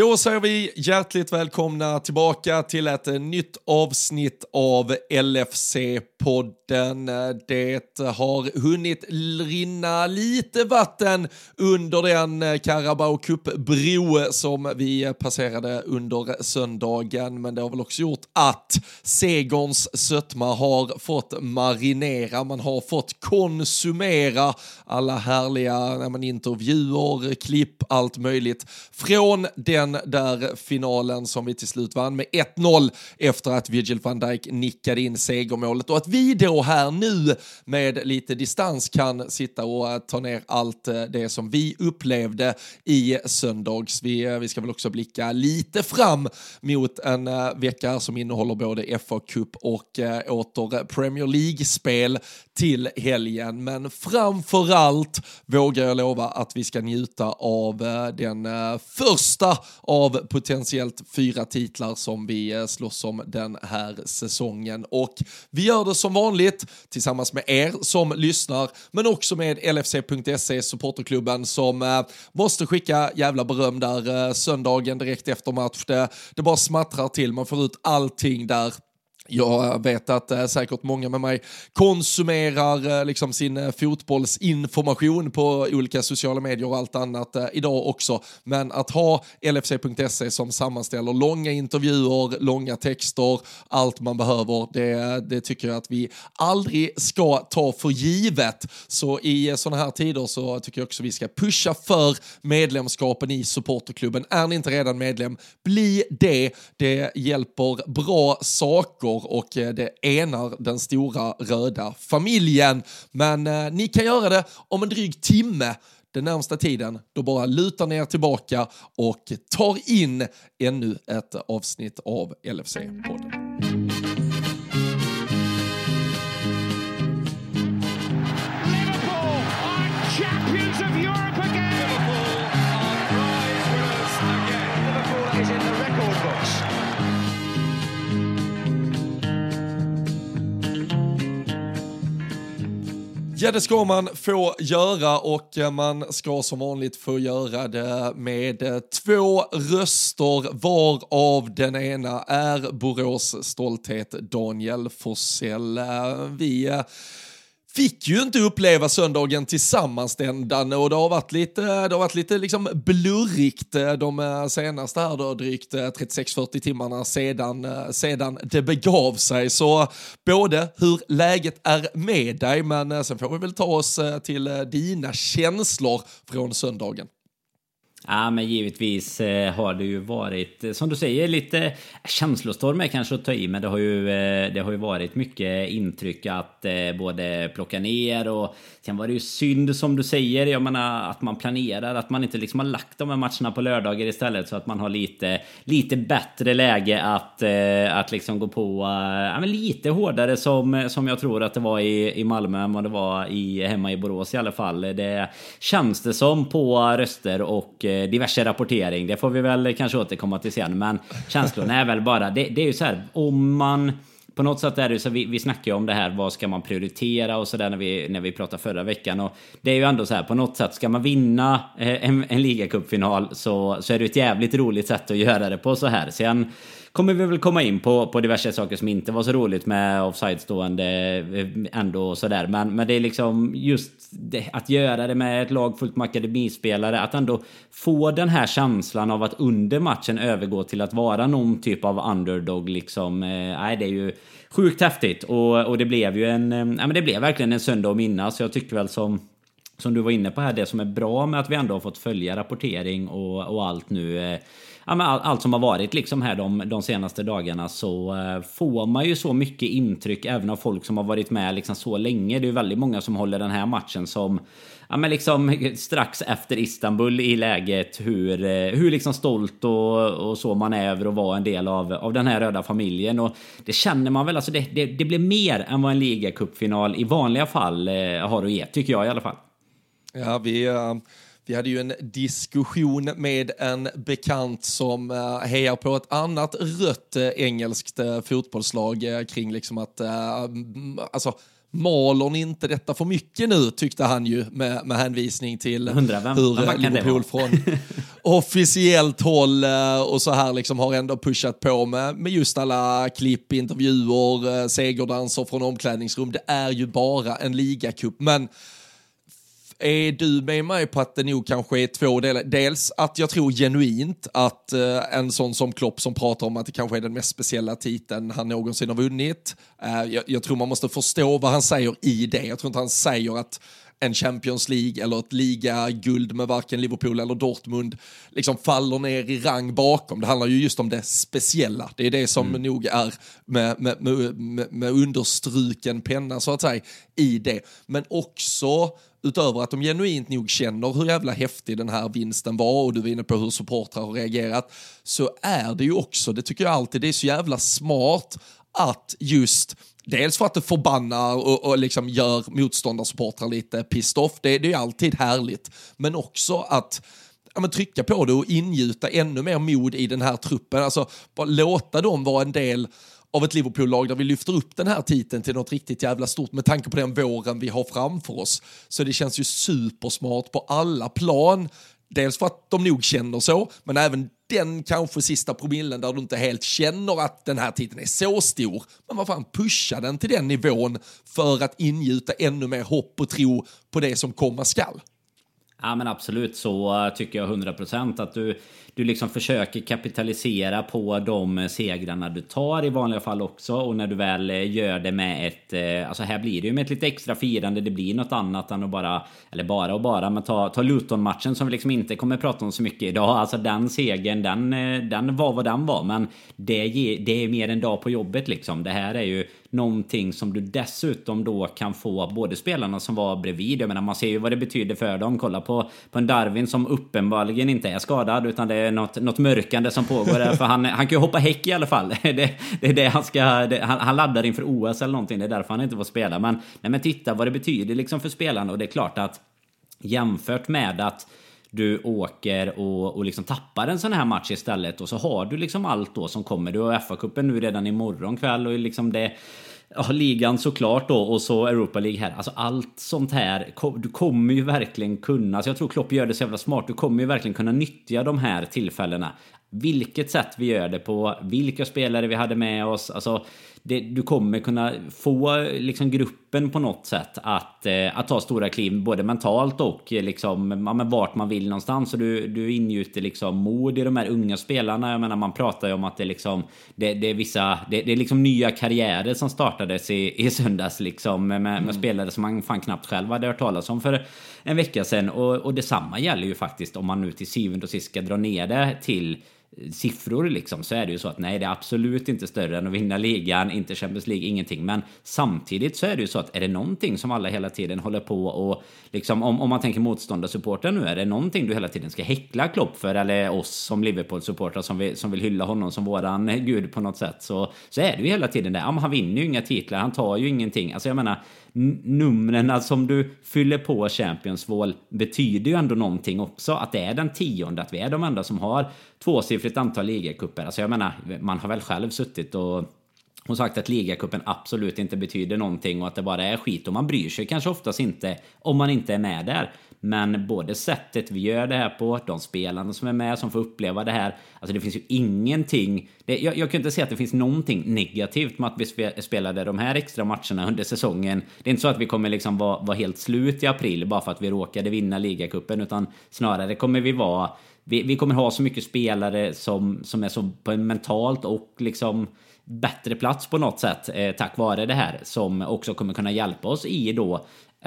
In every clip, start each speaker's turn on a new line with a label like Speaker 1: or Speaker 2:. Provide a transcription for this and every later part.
Speaker 1: Då säger vi hjärtligt välkomna tillbaka till ett nytt avsnitt av LFC-podden. Det har hunnit rinna lite vatten under den Carabao Cup-bro som vi passerade under söndagen, men det har väl också gjort att segerns sötma har fått marinera. Man har fått konsumera alla härliga intervjuer, klipp, allt möjligt från den den där finalen som vi till slut vann med 1-0 efter att Virgil van Dijk nickade in segermålet och att vi då här nu med lite distans kan sitta och eh, ta ner allt eh, det som vi upplevde i söndags. Vi, eh, vi ska väl också blicka lite fram mot en vecka som innehåller både FA Cup och åter Premier League-spel till helgen. Men framför allt vågar jag lova att vi ska njuta av den första av potentiellt fyra titlar som vi eh, slåss om den här säsongen. Och vi gör det som vanligt tillsammans med er som lyssnar, men också med LFC.se, supporterklubben som eh, måste skicka jävla beröm där eh, söndagen direkt efter match. Det, det bara smattrar till, man får ut allting där jag vet att äh, säkert många med mig konsumerar äh, liksom sin äh, fotbollsinformation på olika sociala medier och allt annat äh, idag också. Men att ha LFC.se som sammanställer långa intervjuer, långa texter, allt man behöver, det, det tycker jag att vi aldrig ska ta för givet. Så i sådana här tider så tycker jag också vi ska pusha för medlemskapen i supporterklubben. Är ni inte redan medlem, bli det. Det hjälper bra saker och eh, det enar den stora röda familjen. Men eh, ni kan göra det om en dryg timme den närmsta tiden. Då bara lutar ni er tillbaka och tar in ännu ett avsnitt av LFC-podden. Ja, det ska man få göra och eh, man ska som vanligt få göra det med eh, två röster varav den ena är Borås stolthet Daniel Forsell. Eh, vi fick ju inte uppleva söndagen tillsammans den och det har varit lite, det har varit lite liksom blurrigt eh, de eh, senaste här då, drygt eh, 36-40 timmarna sedan, sedan det begav sig. Så både hur läget är med dig, men sen får vi väl ta oss till dina känslor från söndagen.
Speaker 2: Ja, men givetvis eh, har det ju varit, eh, som du säger, lite känslostorm är kanske att ta i, men det har ju, eh, det har ju varit mycket intryck att både plocka ner och sen var det ju synd som du säger, jag menar att man planerar, att man inte liksom har lagt de här matcherna på lördagar istället så att man har lite, lite bättre läge att, att liksom gå på ja, men lite hårdare som, som jag tror att det var i, i Malmö än vad det var i, hemma i Borås i alla fall. Det känns det som på röster och Eh, diverse rapportering. Det får vi väl kanske återkomma till sen. Men känslorna är väl bara... Det, det är ju så här, om man... På något sätt är det så vi, vi snackar ju om det här, vad ska man prioritera och sådär när vi, när vi pratade förra veckan. Och det är ju ändå så här, på något sätt, ska man vinna eh, en, en ligacupfinal så, så är det ett jävligt roligt sätt att göra det på så här. Sen kommer vi väl komma in på, på diverse saker som inte var så roligt med offside-stående eh, ändå ändå sådär. Men, men det är liksom just det, att göra det med ett lag fullt med akademispelare. Att ändå få den här känslan av att under matchen övergå till att vara någon typ av underdog liksom. Eh, nej, det är ju sjukt häftigt. Och, och det blev ju en, eh, men det blev verkligen en söndag att minnas. Jag tycker väl som som du var inne på här, det som är bra med att vi ändå har fått följa rapportering och, och allt nu eh, ja, men all, allt som har varit liksom här de, de senaste dagarna så eh, får man ju så mycket intryck även av folk som har varit med liksom så länge. Det är ju väldigt många som håller den här matchen som ja, men liksom strax efter Istanbul i läget hur, eh, hur liksom stolt och, och så man är över att vara en del av, av den här röda familjen. Och det känner man väl, alltså det, det, det blir mer än vad en ligacupfinal i vanliga fall eh, har att ge, tycker jag i alla fall.
Speaker 1: Ja, vi... Uh vi hade ju en diskussion med en bekant som uh, hejar på ett annat rött uh, engelskt uh, fotbollslag kring liksom att, alltså maler ni inte detta för mycket nu, tyckte han ju med, med hänvisning till
Speaker 2: vem,
Speaker 1: hur
Speaker 2: vem
Speaker 1: eh, Liverpool från officiellt håll eh, och så här liksom har ändå pushat på med, med just alla klipp, intervjuer, eh, segerdanser från omklädningsrum. Det är ju bara en ligacup, men är du med mig på att det nog kanske är två delar? Dels att jag tror genuint att eh, en sån som Klopp som pratar om att det kanske är den mest speciella titeln han någonsin har vunnit. Eh, jag, jag tror man måste förstå vad han säger i det. Jag tror inte han säger att en Champions League eller ett ligaguld med varken Liverpool eller Dortmund liksom faller ner i rang bakom. Det handlar ju just om det speciella. Det är det som
Speaker 2: Mm.
Speaker 1: nog är med, med, med, med, understruken penna så att säga i det. Men också utöver att de genuint nog känner hur jävla häftig den här vinsten var och du var inne på hur supportrar har reagerat så är det ju också, det tycker jag alltid, det är så jävla smart att just Dels för att det förbannar och, och liksom gör motståndarsupportrar lite pissed off, det, det är ju alltid härligt. Men också att ja, men trycka på det och ingjuta ännu mer mod i den här truppen. Alltså bara låta dem vara en del av ett Liverpool-lag där vi lyfter upp den här titeln till något riktigt jävla stort med tanke på den våren vi har framför oss. Så det känns ju supersmart på alla plan. Dels för att de nog känner så, men även den kanske sista promillen där du inte helt känner att den här titeln är så stor. Men vad fan, pusha den till den nivån för att ingjuta ännu mer hopp och tro på det som komma skall.
Speaker 2: Ja men absolut så eh, tycker jag 100% att du, du liksom försöker kapitalisera på de segrarna du tar i vanliga fall också och när du väl eh, gör det med ett, eh, alltså här blir det ju med ett lite extra firande, det blir något annat än att bara, eller bara och bara, men ta, ta Luton-matchen som vi liksom inte kommer prata om så mycket idag, alltså den segern, den, eh, den var vad den var, men det, ge, det är mer en dag på jobbet liksom. Det här är ju någonting som du dessutom då kan få både spelarna som var bredvid. Jag menar man ser ju vad det betyder för dem. Kolla på, på en Darwin som uppenbarligen inte är skadad utan det är något, något mörkande som pågår där. För han, han kan ju hoppa häck i alla fall. Det, det är det han ska... Det, han, han laddar inför OS eller någonting. Det är därför han inte får spela. Men, nej, men titta vad det betyder liksom för spelarna och det är klart att jämfört med att du åker och, och liksom tappar en sån här match istället och så har du liksom allt då som kommer. Du har FA-cupen nu redan imorgon kväll och liksom det Ja, ligan såklart då och så Europa League här. Alltså allt sånt här. Du kommer ju verkligen kunna, alltså jag tror Klopp gör det så jävla smart. Du kommer ju verkligen kunna nyttja de här tillfällena. Vilket sätt vi gör det på, vilka spelare vi hade med oss. Alltså, det, du kommer kunna få liksom gruppen på något sätt att, eh, att ta stora kliv både mentalt och eh, liksom, ja, men vart man vill någonstans. Så du, du ingjuter liksom mod i de här unga spelarna. Jag menar man pratar ju om att det, liksom, det, det är vissa det, det är liksom nya karriärer som startades i, i söndags liksom, med, med
Speaker 1: Mm.
Speaker 2: spelare som man fan knappt själv hade hört talas om för en vecka sedan. Och, och detsamma gäller ju faktiskt om man nu till syvende och sist ska dra ner det till siffror liksom så är det ju så att nej det är absolut inte större än att vinna ligan, inte Champions League, ingenting. Men samtidigt så är det ju så att är det någonting som alla hela tiden håller på och liksom om, om man tänker motståndarsupportrar nu, är det någonting du hela tiden ska häckla Klopp för eller oss som Liverpool-supportrar som, vi, som vill hylla honom som våran gud på något sätt så, så är det ju hela tiden det. Ja, men han vinner ju inga titlar, han tar ju ingenting. Alltså jag menar numren alltså som du fyller på Champions Wall betyder ju ändå någonting också. Att det är den tionde, att vi är de enda som har tvåsiffrigt antal ligacuper. Alltså jag menar, man har väl själv suttit och hon sagt att ligacupen absolut inte betyder någonting och att det bara är skit och man bryr sig kanske oftast inte om man inte är med där. Men både sättet vi gör det här på, de spelarna som är med som får uppleva det här. Alltså det finns ju ingenting. Det, jag, jag kan inte säga att det finns någonting negativt med att vi spelade de här extra matcherna under säsongen. Det är inte så att vi kommer liksom vara, vara helt slut i april bara för att vi råkade vinna ligacupen utan snarare kommer vi vara vi, vi kommer ha så mycket spelare som, som är så på en mentalt och liksom bättre plats på något sätt eh, tack vare det här som också kommer kunna hjälpa oss i då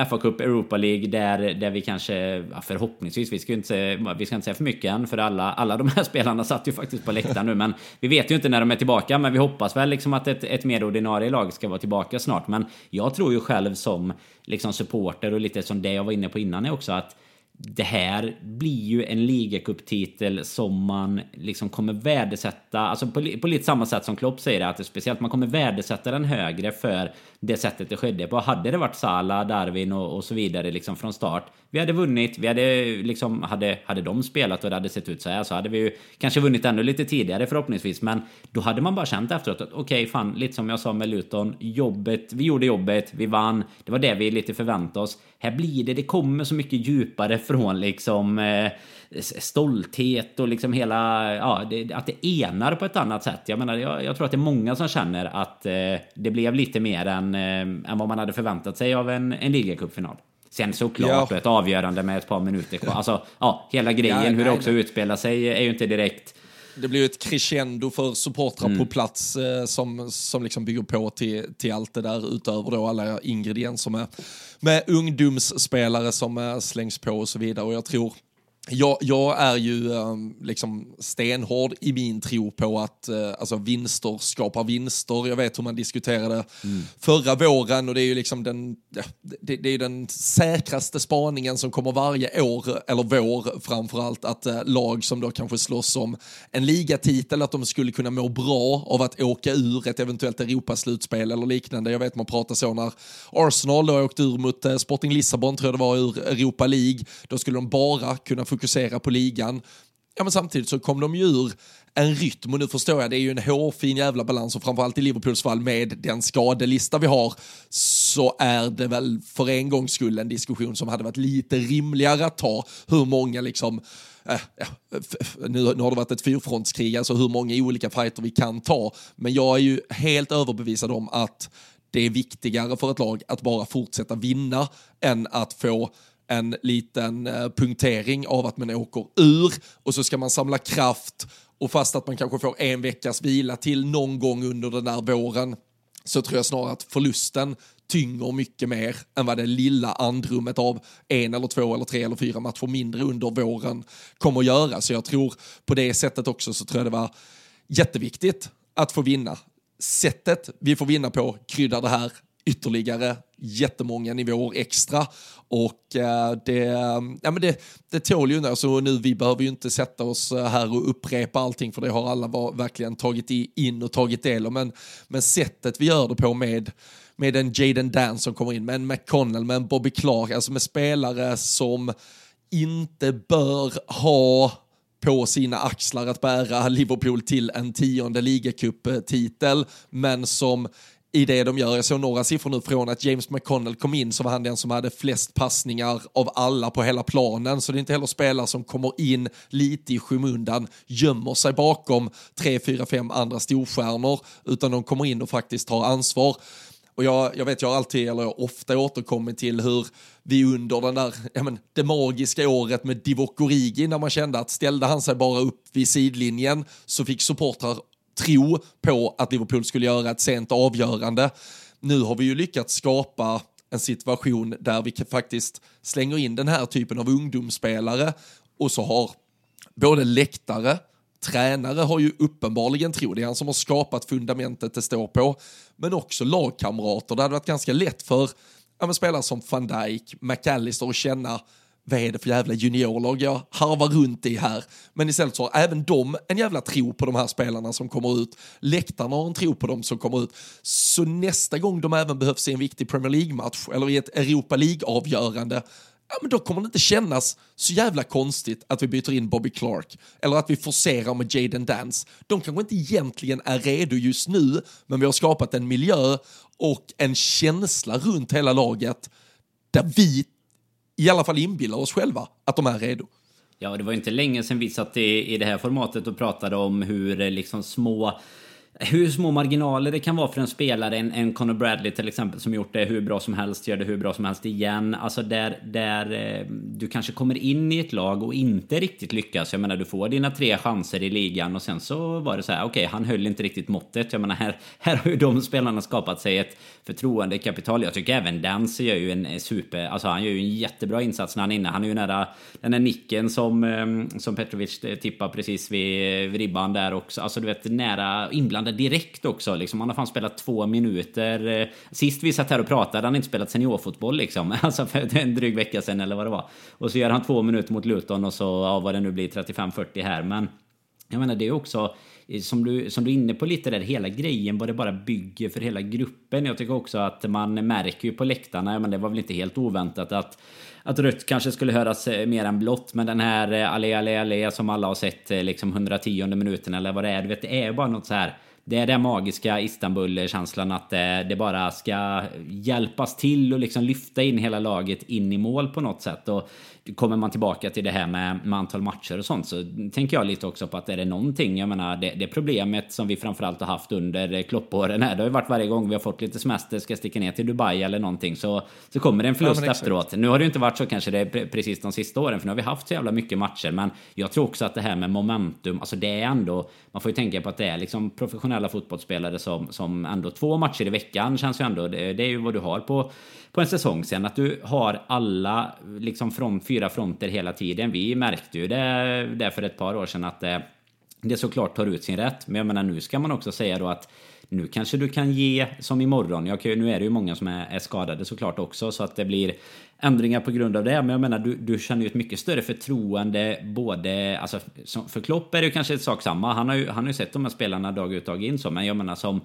Speaker 2: FA Cup, Europa League där, där vi kanske ja, förhoppningsvis, vi ska, inte säga, vi ska inte säga för mycket än för alla, alla de här spelarna satt ju faktiskt på läktaren nu men vi vet ju inte när de är tillbaka men vi hoppas väl liksom att ett, ett mer ordinarie lag ska vara tillbaka snart. Men jag tror ju själv som liksom supporter och lite som det jag var inne på innan är också att det här blir ju en ligacuptitel som man liksom kommer värdesätta, alltså på, på lite samma sätt som Klopp säger att det speciellt man kommer värdesätta den högre för det sättet det skedde på. Hade det varit Salah, Darwin och, och så vidare liksom från start, vi hade vunnit, vi hade liksom, hade, hade de spelat och det hade sett ut så här så hade vi ju kanske vunnit ännu lite tidigare förhoppningsvis. Men då hade man bara känt efteråt att okej, okay, fan, lite som jag sa med Luton, jobbet, vi gjorde jobbet, vi vann, det var det vi lite förväntade oss. Här blir det, det kommer så mycket djupare från liksom eh, stolthet och liksom hela, ja, det, att det enar på ett annat sätt. Jag menar, jag, jag tror att det är många som känner att eh, det blev lite mer än, eh, än vad man hade förväntat sig av en, en ligacupfinal. Sen såklart ja. ett avgörande med ett par minuter kvar. Alltså, ja, hela grejen, ja, hur nej, det också nej. utspelar sig är ju inte direkt...
Speaker 1: Det blir ju ett crescendo för supportrar mm. på plats eh, som, som liksom bygger på till, till allt det där utöver då alla ingredienser med, med ungdomsspelare som eh, slängs på och så vidare. Och jag tror jag, jag, är ju um, liksom stenhård i min tro på att uh, alltså vinster skapar vinster. Jag vet hur man diskuterade mm. förra våren och det är ju liksom den, det, det, är den säkraste spaningen som kommer varje år, eller vår framförallt, att uh, lag som då kanske slåss om en ligatitel, att de skulle kunna må bra av att åka ur ett eventuellt Europaslutspel eller liknande. Jag vet man pratar så när Arsenal då åkte ur mot uh, Sporting Lissabon, tror jag det var, ur Europa League. Då skulle de bara kunna fokusera på ligan. Ja, men samtidigt så kom de ju ur en rytm och nu förstår jag, det är ju en hårfin jävla balans och framförallt i Liverpools fall med den skadelista vi har så är det väl för en gångs skull en diskussion som hade varit lite rimligare att ta hur många liksom Äh, ja, nu, nu har det varit ett fyrfrontskrig, alltså hur många olika fighter vi kan ta. Men jag är ju helt överbevisad om att det är viktigare för ett lag att bara fortsätta vinna än att få en liten eh, punktering av att man åker ur och så ska man samla kraft och fast att man kanske får en veckas vila till någon gång under den där våren så tror jag snarare att förlusten tynger mycket mer än vad det lilla andrummet av en eller två eller tre eller fyra matcher mindre under våren kommer att göra. Så jag tror på det sättet också så tror jag det var jätteviktigt att få vinna. Sättet vi får vinna på kryddar det här ytterligare jättemånga nivåer extra. Och eh, det, ja, men det, det tål ju, alltså nu vi behöver ju inte sätta oss eh, här och upprepa allting för det har alla var, verkligen tagit in och tagit del av. Men, men sättet vi gör det på med med en Jaden Dance som kommer in, med en McConnell, med en Bobby Clark, alltså med spelare som inte bör ha på sina axlar att bära Liverpool till en tionde ligacup-titel, men som i det de gör. Jag såg några siffror nu från att James McConnell kom in så var han den som hade flest passningar av alla på hela planen. Så det är inte heller spelare som kommer in lite i skymundan, gömmer sig bakom tre, fyra, fem andra storstjärnor, utan de kommer in och faktiskt tar ansvar. Och jag, jag vet, jag har alltid, eller jag ofta återkommit till hur vi under den där, ja men, det magiska året med Divock Origi, när man kände att ställde han sig bara upp vid sidlinjen så fick supportrar tro på att Liverpool skulle göra ett sent avgörande. Nu har vi ju lyckats skapa en situation där vi faktiskt slänger in den här typen av ungdomsspelare och så har både läktare, tränare har ju uppenbarligen tro, det är han som har skapat fundamentet det står på, men också lagkamrater. Det hade varit ganska lätt för ja, spelare som van Dijk, McAllister att känna vad är det för jävla juniorlag jag harvar runt i här? Men istället så har även de en jävla tro på de här spelarna som kommer ut. Läktarna har en tro på dem som kommer ut. Så nästa gång de även behövs i en viktig Premier League-match eller i ett Europa League-avgörande ja, men då kommer det inte kännas så jävla konstigt att vi byter in Bobby Clark eller att vi forcerar med Jaden Dance. De kanske inte egentligen är redo just nu, men vi har skapat en miljö och en känsla runt hela laget där vi i alla fall inbillar oss själva att de är redo.
Speaker 2: Ja, det var inte länge sedan vi satt i, i det här formatet och pratade om hur eh, liksom små hur små marginaler det kan vara för en spelare, en, en Conor Bradley till exempel, som gjort det hur bra som helst, gör det hur bra som helst igen. Alltså där, där eh, du kanske kommer in i ett lag och inte riktigt lyckas. Jag menar, du får dina tre chanser i ligan och sen så var det så här, okej, okay, han höll inte riktigt måttet. Jag menar, här, här har ju de spelarna skapat sig ett förtroendekapital. Jag tycker även Dance gör ju en super, alltså han gör ju en jättebra insats när han är inne. Han är ju nära den där nicken som, eh, som Petrovic tippar precis vid, vid ribban där också. Alltså du vet, nära inblandad direkt också. Liksom. Han har fan spelat två minuter. Eh, sist vi satt här och pratade han inte spelat seniorfotboll liksom. Alltså för en dryg vecka sedan eller vad det var. Och så gör han två minuter mot Luton och så, ja, vad det nu blir, 35-40 här. Men jag menar det är också eh, som du, som du är inne på lite där, hela grejen vad det bara bygger för hela gruppen. Jag tycker också att man märker ju på läktarna, men det var väl inte helt oväntat att att rött kanske skulle höras eh, mer än blått. Men den här alle alle alle som alla har sett liksom 110 minuten eller vad det är. Du vet, det är bara något så här. Det är den magiska Istanbul-känslan att det, det, bara ska hjälpas till och liksom lyfta in hela laget in i mål på något sätt. Och kommer man tillbaka till det här med, med antal matcher och sånt så tänker jag lite också på att är det någonting, jag menar det, det problemet som vi framförallt har haft under kloppåren här, det har ju varit varje gång vi har fått lite semester, ska sticka ner till Dubai eller någonting så, så kommer det en förlust ja, efteråt. Nu har det ju inte varit så kanske det är precis de sista åren, för nu har vi haft så jävla mycket matcher, men jag tror också att det här med momentum, alltså det är ändå, man får ju tänka på att det är liksom professionella fotbollsspelare som, som ändå två matcher i veckan känns ju ändå, det, det är ju vad du har på på en säsong sen. Att du har alla liksom från fyra fronter hela tiden. Vi märkte ju det, det för ett par år sedan att det, det såklart tar ut sin rätt. Men jag menar nu ska man också säga då att nu kanske du kan ge som imorgon. Jag, nu är det ju många som är, är, skadade såklart också så att det blir ändringar på grund av det. Men jag menar du, du känner ju ett mycket större förtroende både, alltså för Klopp är det ju kanske ett sak samma. Han har ju, han har ju sett de här spelarna dag ut dag in så. Men jag menar som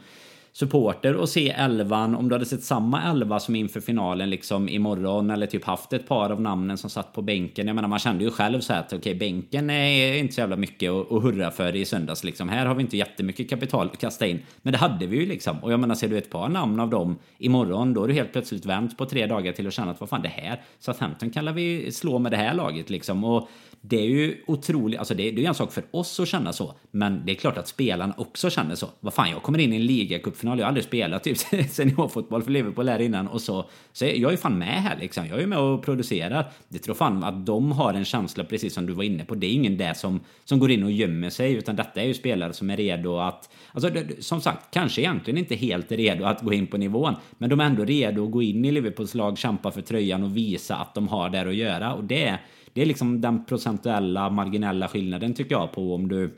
Speaker 2: supporter och se elvan, om du hade sett samma elva som inför finalen liksom imorgon eller typ haft ett par av namnen som satt på bänken. Jag menar man kände ju själv så här att okej okay, bänken är inte så jävla mycket att, att hurra för i söndags liksom. Här har vi inte jättemycket kapital att kasta in. Men det hade vi ju liksom. Och jag menar ser du ett par namn av dem imorgon då är du helt plötsligt vänt på tre dagar till att känna att vad fan det här så att Hampton kan vi slå med det här laget liksom. Och det är ju otroligt, alltså det är, det är en sak för oss att känna så, men det är klart att spelarna också känner så. Vad fan, jag kommer in i en ligacupfinal, jag har aldrig spelat typ seniorfotboll för Liverpool här innan och så, så jag är ju fan med här liksom. Jag är ju med och producerar. Det tror fan att de har en känsla, precis som du var inne på. Det är ingen där som, som går in och gömmer sig, utan detta är ju spelare som är redo att, alltså som sagt, kanske egentligen inte helt redo att gå in på nivån, men de är ändå redo att gå in i Liverpools lag, kämpa för tröjan och visa att de har där att göra och det är det är liksom den procentuella marginella skillnaden tycker jag på om du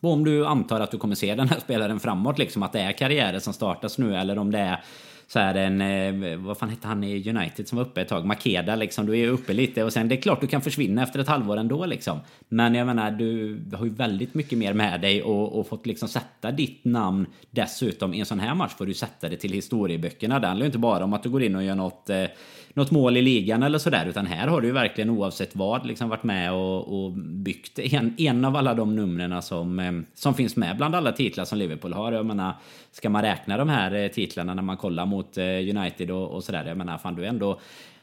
Speaker 2: om du antar att du kommer se den här spelaren framåt liksom att det är karriärer som startas nu eller om det är så här en, eh, vad fan hette han i United som var uppe ett tag? Makeda liksom, du är uppe lite och sen det är klart du kan försvinna efter ett halvår ändå liksom. Men jag menar, du har ju väldigt mycket mer med dig och, och fått liksom sätta ditt namn dessutom i en sån här match får du sätta det till historieböckerna. Det handlar ju inte bara om att du går in och gör något eh, något mål i ligan eller sådär. Utan här har du ju verkligen oavsett vad liksom varit med och, och byggt en, en av alla de numren som, eh, som finns med bland alla titlar som Liverpool har. Jag menar, ska man räkna de här eh, titlarna när man kollar mot eh, United och, och sådär. Jag menar, fan du är ändå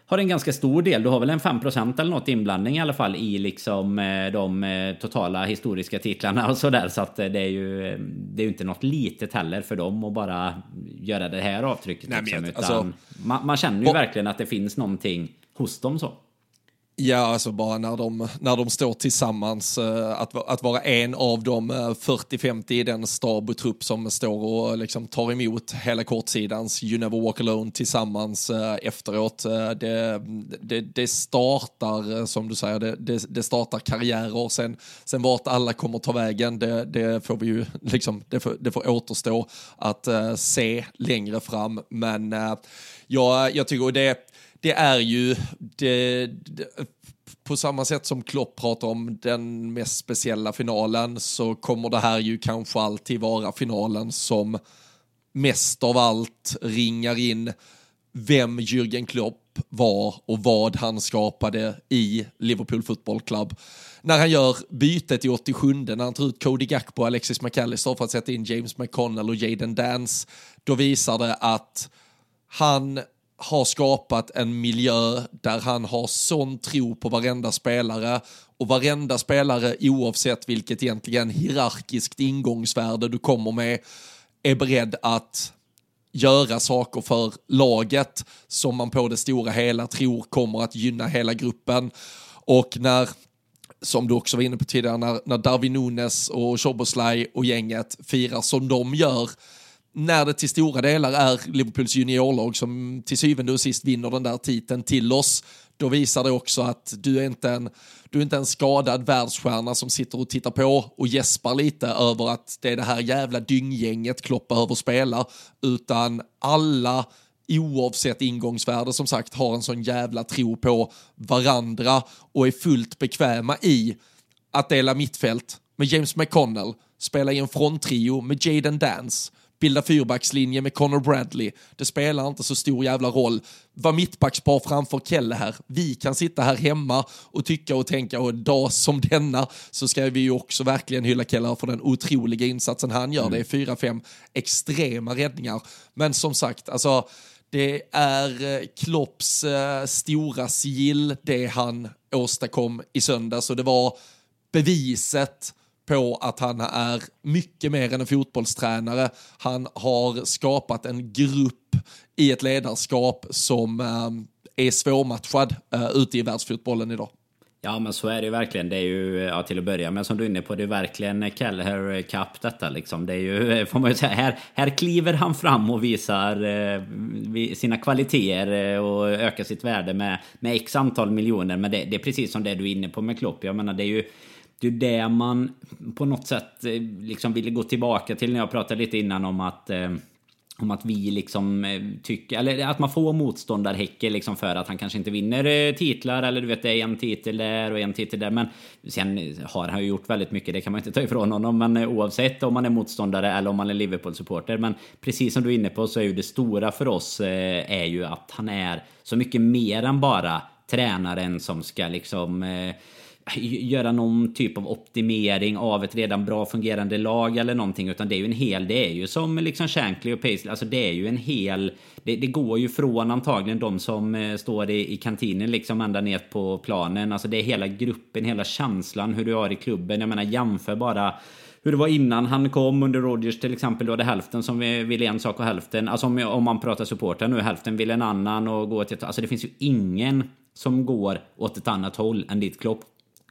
Speaker 2: har en ganska stor del. Du har väl en 5% eller något inblandning i alla fall i liksom eh, de eh, totala historiska titlarna och sådär. Så att det är ju det är ju inte något litet heller för dem att bara göra det här avtrycket. Nej, liksom, utan alltså, man, man, känner ju verkligen att det finns någonting hos dem så.
Speaker 1: Ja, alltså bara när de, när de står tillsammans, eh, att, att vara en av de 40-50 eh, i den stab och trupp som står och liksom tar emot hela kortsidans You Never Walk Alone tillsammans eh, efteråt. Det, det, det startar, som du säger, det, det, startar karriärer. Sen, sen vart alla kommer ta vägen, det, det får vi ju liksom, det får, det får återstå att se längre fram. Men ja, jag tycker det det är ju det, det, på samma sätt som Klopp pratar om den mest speciella finalen så kommer det här ju kanske alltid vara finalen som mest av allt ringar in vem Jürgen Klopp var och vad han skapade i Liverpool Football Club. När han gör bytet i 87 när han tar ut Cody Gakpo och Alexis McAllister för att sätta in James McConnell och Jaden Dance, då visar det att han har skapat en miljö där han har sån tro på varenda spelare och varenda spelare oavsett vilket egentligen hierarkiskt ingångsvärde du kommer med är beredd att göra saker för laget som man på det stora hela tror kommer att gynna hela gruppen. Och när, som du också var inne på tidigare, när, när Darwin Nunes och Choboslaj och gänget firar som de gör när det till stora delar är Liverpools juniorlag som till syvende och sist vinner den där titeln till oss, då visar det också att du är inte en, du är inte en skadad världsstjärna som sitter och tittar på och gäspar lite över att det är det här jävla dynggänget Klopp behöver spela, utan alla oavsett ingångsvärde som sagt har en sån jävla tro på varandra och är fullt bekväma i att dela mittfält med James McConnell, spela i en fronttrio med Jaden Dance, bilda fyrbackslinje med Connor Bradley. Det spelar inte så stor jävla roll. Var mittbackspar framför Kelle här. Vi kan sitta här hemma och tycka och tänka och en dag som denna så ska vi ju också verkligen hylla Kelle för den otroliga insatsen han gör. Mm. Det är fyra, fem extrema räddningar. Men som sagt, alltså det är eh, Klopps eh, stora sigill, det han åstadkom i söndags och det var beviset på att han är mycket mer än en fotbollstränare. Han har skapat en grupp i ett ledarskap som eh, är svårmatchad eh, ute i världsfotbollen idag.
Speaker 2: Ja men så är det ju verkligen. Det är ju, ja, till att börja med som du är inne på, det är verkligen Kelleher Cup eh, detta liksom. Det är ju, får man ju säga, här, här kliver han fram och visar eh, sina kvaliteter och ökar sitt värde med, med x antal miljoner. Men det, det, är precis som det du är inne på med Klopp. Jag menar det är ju det är det man på något sätt eh, liksom ville gå tillbaka till när jag pratade lite innan om att eh, om att vi liksom eh, tycker, eller att man får motståndarhäcke liksom för att han kanske inte vinner titlar eller du vet det är en titel där och en titel där. Men sen har han ju gjort väldigt mycket, det kan man inte ta ifrån honom. Men oavsett om man är motståndare eller om man är Liverpool-supporter. Men precis som du är inne på så är ju det stora för oss är ju att han är så mycket mer än bara tränaren som ska liksom göra någon typ av optimering av ett redan bra fungerande lag eller någonting utan det är ju en hel, det är ju som liksom Shankly och Paisley, alltså det är ju en hel det, det går ju från antagligen de som eh, står i, i kantinen liksom ända ner på planen, alltså det är hela gruppen, hela känslan hur du har i klubben, jag menar jämför bara hur det var innan han kom under Rodgers till exempel. Då hade hälften som ville en sak och hälften, alltså om, om man pratar supportrar nu, hälften vill en annan och gå till... Alltså det finns ju ingen som går åt ett annat håll än ditt Klopp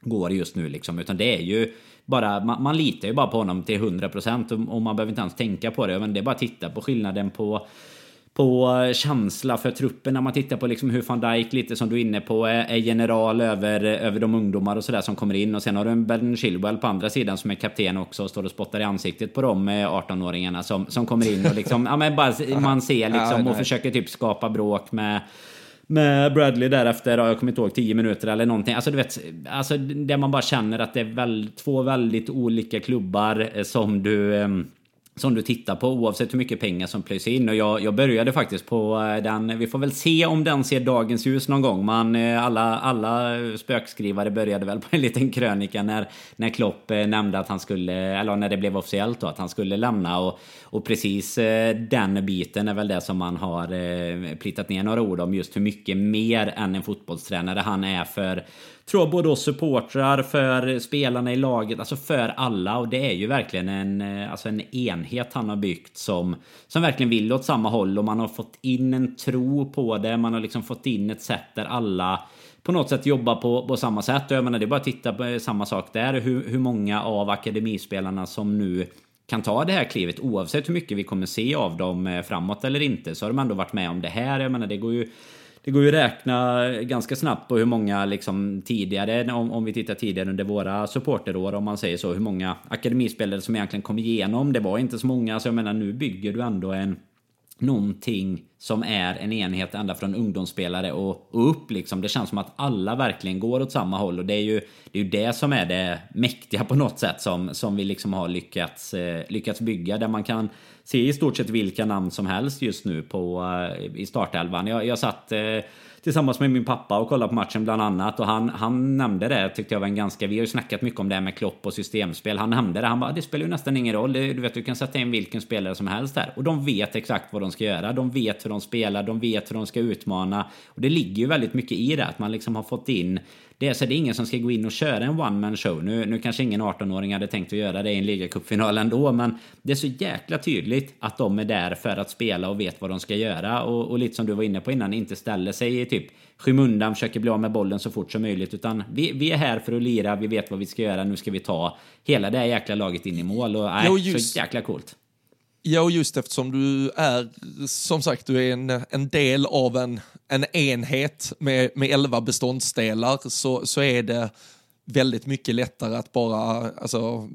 Speaker 2: går just nu liksom. Utan det är ju bara, man, man litar ju bara på honom till 100% och, och man behöver inte ens tänka på det. Men det är bara att titta på skillnaden på på känsla för truppen när man tittar på liksom hur van Dijk lite som du är inne på är, general över, över de ungdomar och sådär som kommer in och sen har du en Ben Chilwell på andra sidan som är kapten också och står och spottar i ansiktet på de 18-åringarna som, som kommer in och liksom, ja men bara man ser liksom och försöker typ skapa bråk med med Bradley därefter, jag kommer inte ihåg, 10 minuter eller någonting. Alltså du vet, alltså där man bara känner att det är väl, två väldigt olika klubbar eh, som du ehm, som du tittar på oavsett hur mycket pengar som plöjs in. Och jag, jag började faktiskt på eh, den, vi får väl se om den ser dagens ljus någon gång. Man, eh, alla, alla spökskrivare började väl på en liten krönika när, när Klopp eh, nämnde att han skulle, eller när det blev officiellt då, att han skulle lämna. Och, och precis den biten är väl det som man har plitat ner några ord om, just hur mycket mer än en fotbollstränare han är för tror jag både oss supportrar, för spelarna i laget, alltså för alla. Och det är ju verkligen en, eh, alltså en enhet han har byggt som, som verkligen vill åt samma håll. Och man har fått in en tro på det. Man har liksom fått in ett sätt där alla på något sätt jobbar på, på samma sätt. Och jag menar, det är bara att titta på eh, samma sak där. Hur, hur många av akademispelarna som nu kan ta det här klivet oavsett hur mycket vi kommer se av dem eh, framåt eller inte så har de ändå varit med om det här. Jag menar det går ju det går ju att räkna ganska snabbt på hur många liksom tidigare, om, om vi tittar tidigare under våra supporterår om man säger så, hur många akademispelare som egentligen kom igenom. Det var inte så många, så jag menar nu bygger du ändå en någonting som är en enhet ända från ungdomsspelare och, och upp liksom. Det känns som att alla verkligen går åt samma håll och det är ju det, är ju det som är det mäktiga på något sätt som, som vi liksom har lyckats, eh, lyckats bygga där man kan se i stort sett vilka namn som helst just nu på, eh, i startelvan. Jag, jag satt eh, tillsammans med min pappa och kollade på matchen bland annat och han, han nämnde det tyckte jag var en ganska, vi har ju snackat mycket om det här med Klopp och systemspel. Han nämnde det, han bara det spelar ju nästan ingen roll, du vet du kan sätta in vilken spelare som helst där och de vet exakt vad de ska göra. De vet hur de spelar, de vet hur de ska utmana och det ligger ju väldigt mycket i det att man liksom har fått in det är, så det är ingen som ska gå in och köra en one man show. Nu, nu kanske ingen 18-åring hade tänkt att göra det i en ligacupfinal ändå, men det är så jäkla tydligt att de är där för att spela och vet vad de ska göra. Och, och lite som du var inne på innan, inte ställer sig i typ skymundan, försöker bli av med bollen så fort som möjligt. Utan vi, vi är här för att lira, vi vet vad vi ska göra, nu ska vi ta hela det här jäkla laget in i mål. Och, nej, jo, just, så jäkla coolt.
Speaker 1: Ja, och just eftersom du är, som sagt, du är en, en del av en, en enhet med, med elva beståndsdelar så, så är det väldigt mycket lättare att bara alltså,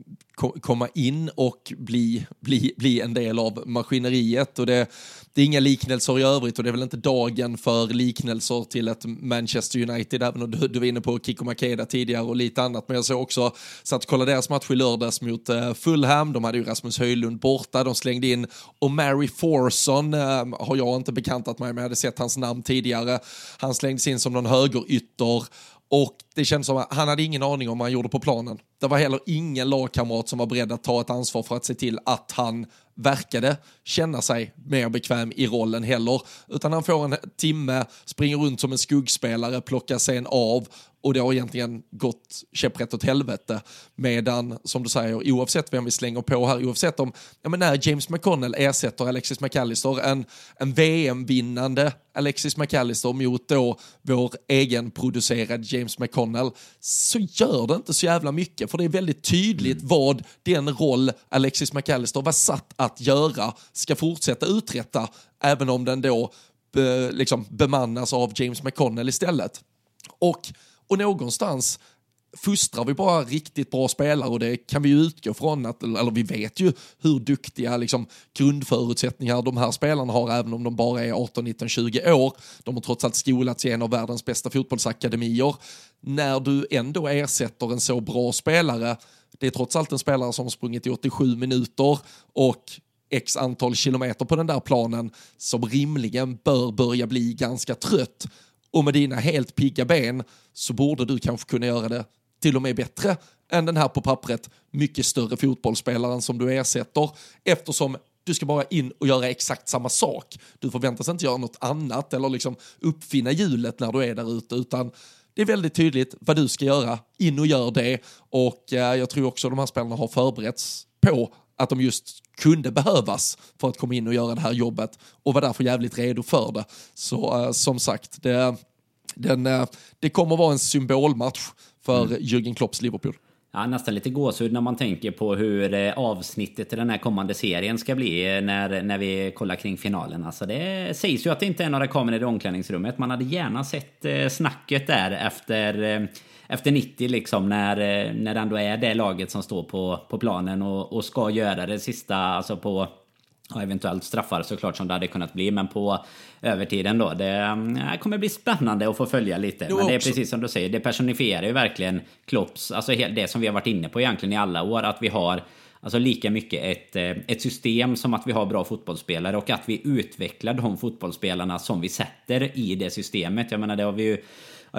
Speaker 1: komma in och bli, bli, bli en del av maskineriet. Och det, det är inga liknelser i övrigt och det är väl inte dagen för liknelser till ett Manchester United, även om du, du var inne på Kiko Makeda tidigare och lite annat. Men jag såg också, satt och kollade deras match i lördags mot uh, Fulham, de hade ju Rasmus Höjlund borta, de slängde in och Mary Forson uh, har jag inte bekantat mig med, jag hade sett hans namn tidigare. Han slängdes in som någon högerytter och det kändes som att han hade ingen aning om vad han gjorde på planen. Det var heller ingen lagkamrat som var beredd att ta ett ansvar för att se till att han verkade känna sig mer bekväm i rollen heller. Utan han får en timme, springer runt som en skuggspelare, plockar sen av och det har egentligen gått käpprätt åt helvete. Medan, som du säger, oavsett vem vi slänger på här, oavsett om, ja men när James McConnell ersätter Alexis McAllister, en, en VM-vinnande Alexis McAllister mot då vår egenproducerad James McConnell, så gör det inte så jävla mycket, för det är väldigt tydligt mm. vad den roll Alexis McAllister var satt att göra ska fortsätta uträtta, även om den då be, liksom bemannas av James McConnell istället. Och och någonstans fostrar vi bara riktigt bra spelare och det kan vi ju utgå från, att, eller vi vet ju hur duktiga liksom, grundförutsättningar de här spelarna har även om de bara är 18, 19, 20 år. De har trots allt skolats i en av världens bästa fotbollsakademier. När du ändå ersätter en så bra spelare, det är trots allt en spelare som har sprungit i 87 minuter och x antal kilometer på den där planen som rimligen bör börja bli ganska trött och med dina helt pigga ben så borde du kanske kunna göra det till och med bättre än den här på pappret mycket större fotbollsspelaren som du ersätter eftersom du ska bara in och göra exakt samma sak. Du förväntas inte göra något annat eller liksom uppfinna hjulet när du är där ute utan det är väldigt tydligt vad du ska göra. In och gör det och eh, jag tror också de här spelarna har förberetts på att de just kunde behövas för att komma in och göra det här jobbet och var därför jävligt redo för det. Så uh, som sagt, det, den, uh, det kommer vara en symbolmatch för mm. Jürgen Klopps Liverpool.
Speaker 2: Ja, nästan lite gåshud när man tänker på hur eh, avsnittet i den här kommande serien ska bli när, när vi kollar kring finalen. Alltså det sägs ju att det inte är några kameror i omklädningsrummet. Man hade gärna sett snacket där efter efter 90 liksom när, eh, när det ändå är det laget som står på, på planen och, och ska göra det sista, alltså på Ja, eventuellt straffar såklart som det hade kunnat bli, men på övertiden då. Det, mm, kommer bli spännande att få följa lite. men det är precis som du säger, det personifierar ju verkligen Klopps, alltså det som vi har varit inne på egentligen i alla år, att vi har Alltså lika mycket ett, eh, ett system som att vi har bra fotbollsspelare och att vi utvecklar de fotbollsspelarna som vi sätter i det systemet. Jag menar det har vi ju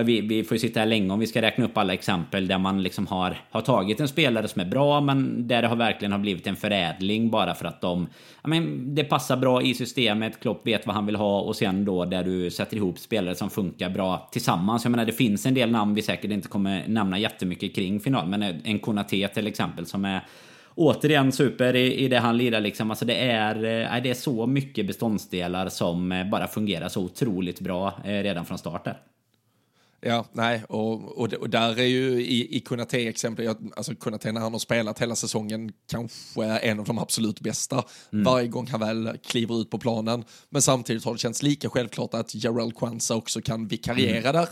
Speaker 2: vi, vi får ju sitta här länge om vi ska räkna upp alla exempel där man liksom har, har tagit en spelare som är bra men där det har verkligen har blivit en förädling bara för att de... Ja, men det passar bra i systemet, Klopp vet vad han vill ha och sen då där du sätter ihop spelare som funkar bra tillsammans. Jag menar det finns en del namn vi säkert inte kommer nämna jättemycket kring final men en Konate till exempel som är återigen super i, i det han lirar liksom. Alltså det är, eh, det är så mycket beståndsdelar som eh, bara fungerar så otroligt bra eh, redan från starten.
Speaker 1: Ja, nej, och, och, och, där är ju i, i Kunate exempel, alltså Kunate när han har spelat hela säsongen kanske en av de absolut bästa mm. varje gång han väl kliver ut på planen. Men samtidigt har det känts lika självklart att Jarell Kwanza också kan vikariera mm. där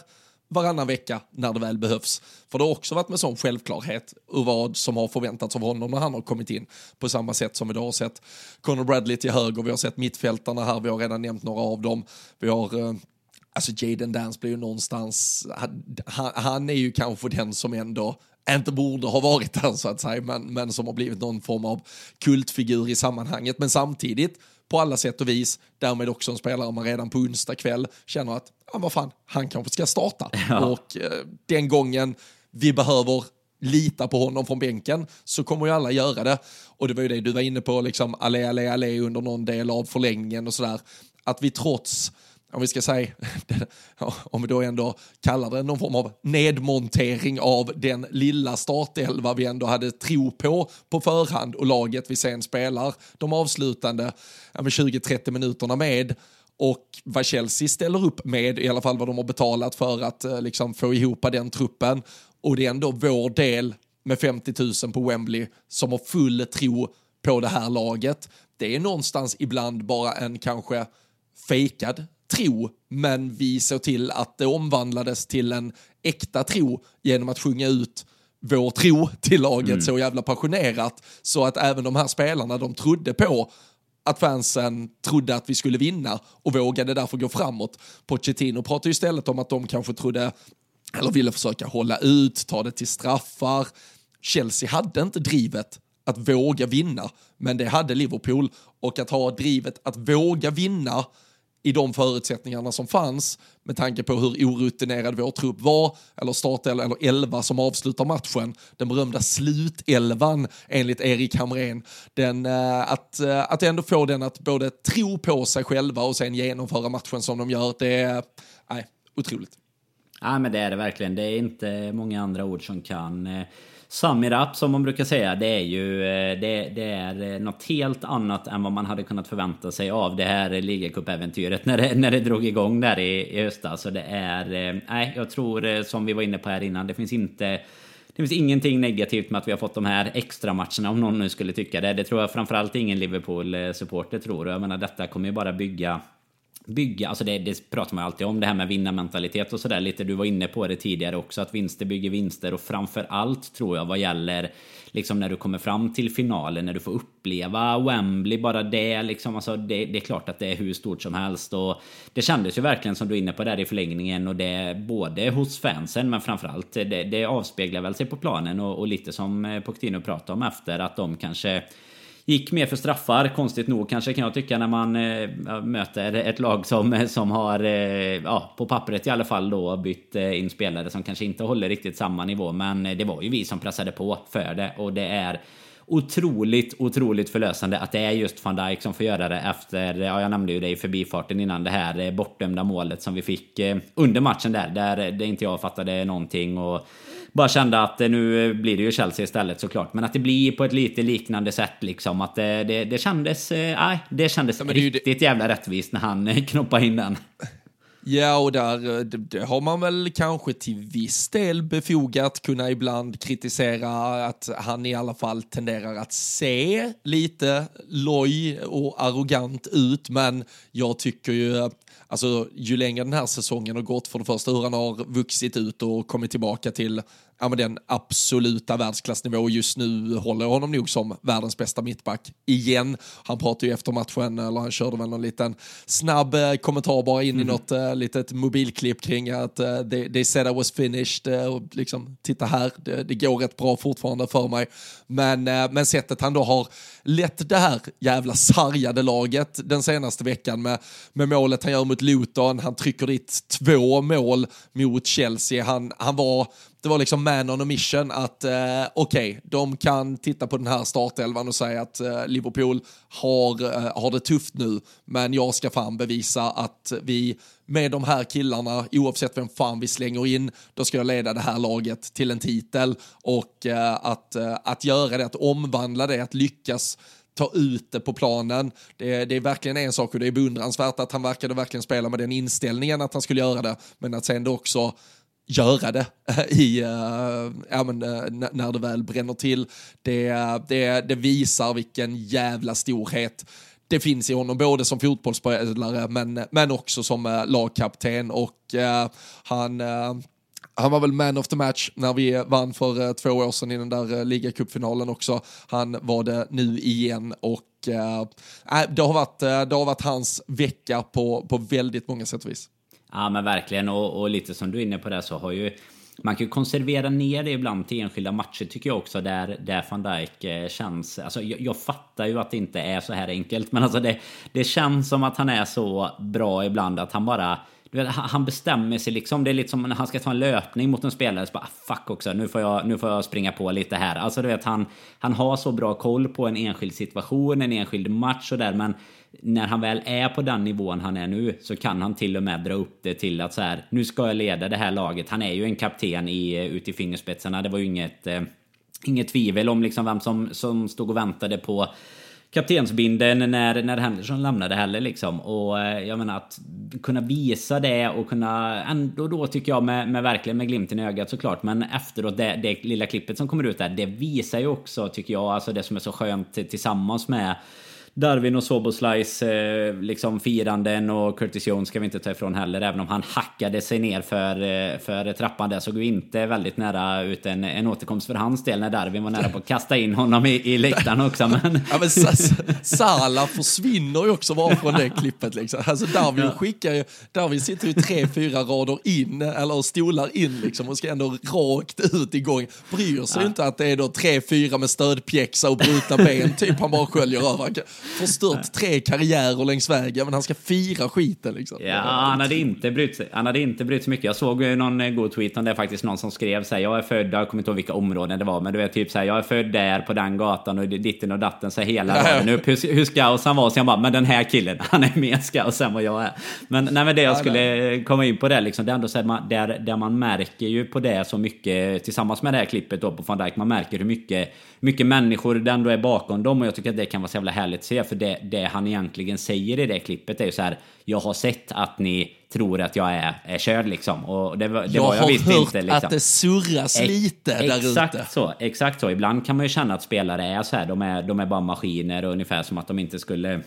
Speaker 1: varannan vecka när det väl behövs. För det har också varit med sån självklarhet ur vad som har förväntats av honom när han har kommit in. På samma sätt som vi då har sett Conor Bradley till höger, vi har sett mittfältarna här, vi har redan nämnt några av dem. Vi har eh, Alltså Jaden Dance blir ju någonstans, han, han, är ju kanske den som ändå inte borde ha varit där så att säga, men, men som har blivit någon form av kultfigur i sammanhanget. Men samtidigt, på alla sätt och vis, därmed också en spelare man redan på onsdag kväll känner att, ja vad fan, han kanske ska starta. Ja. Och eh, den gången vi behöver lita på honom från bänken så kommer ju alla göra det. Och det var ju det du var inne på, liksom allé, allé, allé under någon del av förlängningen och sådär. Att vi trots om vi ska säga, om vi då ändå kallar det någon form av nedmontering av den lilla startelva vi ändå hade tro på på förhand och laget vi sen spelar de avslutande 20-30 minuterna med och vad Chelsea ställer upp med, i alla fall vad de har betalat för att eh, liksom, få ihop den truppen. Och det är ändå vår del med 50 000 på Wembley som har full tro på det här laget. Det är någonstans ibland bara en kanske fejkad tro, men vi såg till att det omvandlades till en äkta tro genom att sjunga ut vår tro till laget mm. så jävla passionerat så att även de här spelarna de trodde på att fansen trodde att vi skulle vinna och vågade därför gå framåt. Pochettino pratar ju istället om att de kanske trodde, eller ville försöka hålla ut, ta det till straffar. Chelsea hade inte drivet att våga vinna, men det hade Liverpool. Och att ha drivet att våga vinna i de förutsättningarna som fanns med tanke på hur orutinerad vår trupp var, eller startelva, eller elva som avslutar matchen. Den berömda slutelvan enligt Erik Hamrén. Den, eh, att, eh, att ändå få den att både tro på sig själva och sen genomföra matchen som de gör, det är nej, otroligt.
Speaker 2: Ja, men det är det verkligen. Det är inte många andra ord som kan eh, Samirap, som man brukar säga, det är ju eh, det, det, är eh, något helt annat än vad man hade kunnat förvänta sig av det här ligacupäventyret när det, när det drog igång där i, i höstas. Så det är, eh, nej, jag tror som vi var inne på här innan, det finns inte det finns ingenting negativt med att vi har fått de här extra matcherna om någon nu skulle tycka det. Det tror jag framförallt ingen Liverpool-supporter tror. Jag menar detta kommer ju bara bygga bygga, alltså det, det pratar man alltid om, det här med vinnarmentalitet och sådär lite. Du var inne på det tidigare också, att vinster bygger vinster och framför allt tror jag vad gäller liksom när du kommer fram till finalen, när du får uppleva Wembley, bara det liksom, alltså det, det är klart att det är hur stort som helst och det kändes ju verkligen som du är inne på där i förlängningen och det både hos fansen men framförallt det, det avspeglar väl sig på planen och, och lite som eh, Pochettino pratade om efter att de kanske gick mer för straffar, konstigt nog kanske kan jag tycka när man eh, möter ett lag som, eh, som har, eh, ja, på pappret i alla fall då bytt eh, in spelare som kanske inte håller riktigt samma nivå. Men eh, det var ju vi som pressade på för det och det är otroligt, otroligt förlösande att det är just van Dijk som får göra det efter, ja jag nämnde ju det i förbifarten innan, det här eh, bortdömda målet som vi fick eh, under matchen där, där eh, det inte jag fattade någonting och bara kände att nu blir det ju Chelsea istället såklart. Men att det blir på ett lite liknande sätt liksom. Att det, det, det kändes, eh, nej, det kändes ja, det riktigt jävla rättvist när han eh, knoppade in den.
Speaker 1: Ja, och där eh, det, det, har man väl kanske till viss del befogat kunna ibland kritisera att han i alla fall tenderar att se lite loj och arrogant ut, men jag tycker ju alltså ju längre den här säsongen har gått, för det första hur han har vuxit ut och kommit tillbaka till ja, men den absoluta världsklassnivå. Just nu håller honom nog som världens bästa mittback igen. Han pratade ju efter matchen, eller han körde väl någon liten snabb eh, kommentar bara in mm. i något uh, litet mobilklipp kring att uh, they, they said I was finished uh, och liksom titta här, det, det, går rätt bra fortfarande för mig. Men, uh, men sättet han då har lett det här jävla sargade laget den senaste veckan med, med målet han gör mot Luton, han trycker dit två mål mot Chelsea, han, han var det var liksom man on a mission att eh, okej, okay, de kan titta på den här startelvan och säga att eh, Liverpool har, eh, har det tufft nu, men jag ska fan bevisa att vi med de här killarna, oavsett vem fan vi slänger in, då ska jag leda det här laget till en titel och eh, att, eh, att göra det, att omvandla det, att lyckas ta ut det på planen. Det, det, är verkligen en sak och det är beundransvärt att han verkade verkligen spela med den inställningen att han skulle göra det, men att sen då också göra det i, uh, ja, men, uh, när det väl bränner till. Det, det, det visar vilken jävla storhet det finns i honom, både som fotbollsspelare men, men också som uh, lagkapten. Och han, han var väl man of the match när vi vann för två år sedan i den där ligacupfinalen också. Han var det nu igen och äh, det, har varit, det har varit hans vecka på, på väldigt många sätt och vis.
Speaker 2: Ja men verkligen och, och lite som du är inne på det så har ju man kan ju konservera ner det ibland till enskilda matcher tycker jag också där, där van Dijk eh, känns... Alltså jag, jag, fattar ju att det inte är så här enkelt men alltså det, det känns som att han är så bra ibland att han bara... Vet, han bestämmer sig liksom. Det är lite som när han ska ta en löpning mot en spelare. Så bara, ah, fuck också, nu får, jag, nu får jag springa på lite här. Alltså du vet, han, han har så bra koll på en enskild situation, en enskild match och där. Men när han väl är på den nivån han är nu så kan han till och med dra upp det till att så här, nu ska jag leda det här laget. Han är ju en kapten i, eh, ut i fingerspetsarna. Det var ju inget, eh, inget tvivel om liksom vem som, som stod och väntade på kaptensbinden när, när Henderson lämnade heller liksom. Och eh, jag menar att kunna visa det och kunna ändå då tycker jag med, med verkligen med glimten i ögat såklart. Men efteråt det, det lilla klippet som kommer ut där, det visar ju också tycker jag, alltså det som är så skönt tillsammans med Darwin och Soboslice eh, liksom firanden och Curtis Jones ska vi inte ta ifrån heller. Även om han hackade sig ner för, eh, för trappan där såg vi inte väldigt nära ut en, en återkomst för hans del när Darwin var nära på att kasta in honom i, i läktaren också. Men...
Speaker 1: Ja, men Sala försvinner ju också bara från det klippet. Liksom. Alltså Darwin ja. skickar ju, Darwin sitter ju tre, fyra rader in, eller stolar in liksom och ska ändå rakt ut igång. Bryr sig ja. inte att det är då tre, fyra med stödpjäxa och brutna ben, typ han bara sköljer över förstört tre karriärer längs vägen, men han ska fira skiten liksom.
Speaker 2: Ja, han hade inte brytt sig. Han hade inte brytt sig mycket. Jag såg någon eh, god tweet om det faktiskt, någon som skrev så här, jag är född, jag kommer inte ihåg vilka områden det var, men du vet typ så här, jag är född där på den gatan och ditten och datten, så hela raden upp hur, hur scout han var, så jag bara, men den här killen, han är mer scout än vad jag är. Men nej, men det jag skulle komma in på det liksom, det är ändå så här, där, där man märker ju på det så mycket, tillsammans med det här klippet då på van Dijk, man märker hur mycket, mycket människor det ändå är bakom dem och jag tycker att det kan vara så jävla härligt se för det, det han egentligen säger i det klippet är ju så här. Jag har sett att ni tror att jag är, är körd liksom. Och det, det
Speaker 1: jag
Speaker 2: var jag
Speaker 1: har visst hört inte, liksom. att det surras lite där ute.
Speaker 2: Exakt så, exakt så. Ibland kan man ju känna att spelare är så här. De är, de är bara maskiner och ungefär som att de inte skulle,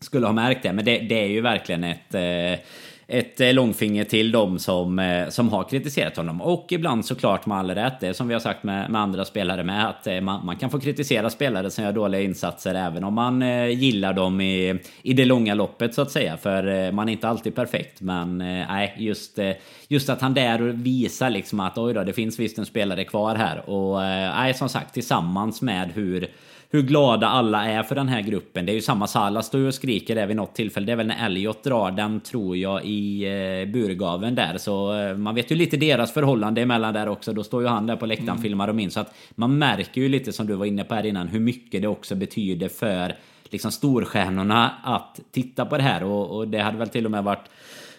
Speaker 2: skulle ha märkt det. Men det, det är ju verkligen ett... Eh, ett eh, långfinger till dem som, eh, som har kritiserat honom. Och ibland såklart med all rätt, det som vi har sagt med, med andra spelare med, att eh, man, man, kan få kritisera spelare som gör dåliga insatser även om man gillar dem i, i det långa loppet så att säga. För man är inte alltid perfekt. Men nej, just, just att han där visar liksom att oj då, det finns visst en spelare kvar här. Och nej, som sagt, tillsammans med hur hur glada alla är för den här gruppen. Det är ju samma Salah står ju och skriker där vid något tillfälle. Det är väl när Elliot drar den tror jag i eh, burgaven där. Så eh, man vet ju lite deras förhållande emellan där också. Då står ju han där på läktaren mm. filmar dem in. Så att man märker ju lite som du var inne på här innan hur mycket det också betyder för liksom storstjärnorna att titta på det här. Och, och det hade väl till och med varit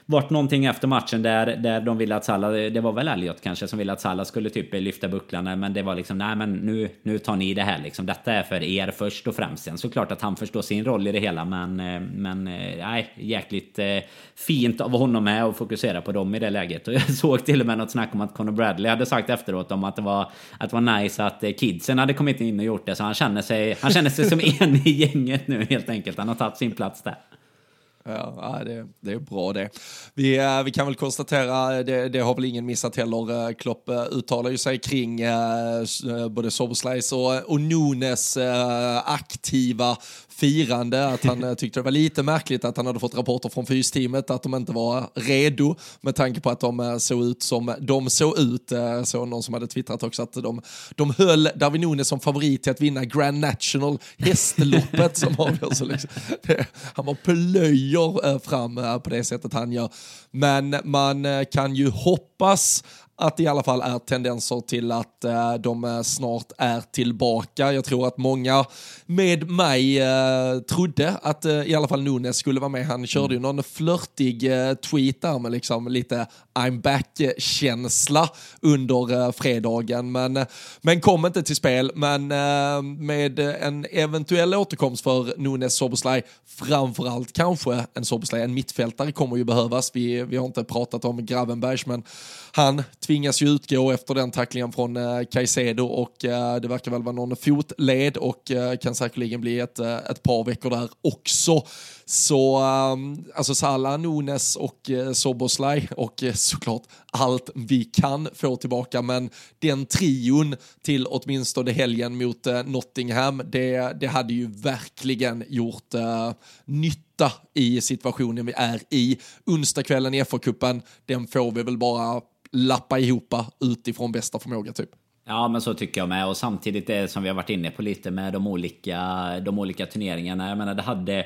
Speaker 2: varit någonting efter matchen där, där de ville att Salah, det var väl Elliot kanske som ville att Salah skulle typ lyfta bucklan men det var liksom nej men nu, nu tar ni det här liksom. Detta är för er först och främst. Sen såklart att han förstår sin roll i det hela men, eh, men eh, nej, jäkligt eh, fint av honom med att fokusera på dem i det läget. Och jag såg till och med något snack om att Conor Bradley hade sagt efteråt om att det var, att det var nice att kidsen hade kommit in och gjort det så han känner sig, han känner sig som en i gänget nu helt enkelt. Han har tagit sin plats där.
Speaker 1: Ja, det, det är bra det. Vi, eh, vi kan väl konstatera, eh, det, det har väl ingen missat heller, eh, Klopp uttalar ju sig kring både Soberslice och, och Nunes aktiva firande, att han tyckte det var lite märkligt att han hade fått rapporter från fysteamet att de inte var redo med tanke på att de såg ut som de såg ut. Så någon som hade twittrat också att de, de höll Darwin Nunes som favorit till att vinna Grand National, hästloppet som avgörs. Liksom. Han var plöj plöjer fram på det sättet han gör. Men man eh, kan ju hoppas att det i alla fall är tendenser till att eh, de eh, snart är tillbaka. Jag tror att många med mig eh, trodde att eh, i alla fall Nunes skulle vara med. Han körde mm. ju någon flörtig eh, tweet där med liksom lite I'm back-känsla under eh, fredagen, men, men kom inte till spel. Men med en eventuell återkomst för Nunes Soboslaj, framförallt kanske en Soboslaj, en mittfältare kommer ju behövas. Vi, vi har inte pratat om Gravenbergs, men han tvingas ju utgå efter den tacklingen från eh, Caicedo och eh, det verkar väl vara någon fotled och eh, kan säkerligen bli ett, eh, ett par veckor där också. Så ehm, alltså Salah, Nunes och eh, Soboslaj och eh, såklart allt vi kan få tillbaka. Men den trion till åtminstone helgen mot Nottingham, det, det hade ju verkligen gjort nytta i situationen vi är i. Onsdagskvällen i FA-cupen, den får vi väl bara lappa ihop utifrån bästa förmåga typ.
Speaker 2: Ja men så tycker jag med och samtidigt det som vi har varit inne på lite med de olika, de olika turneringarna. Jag menar det hade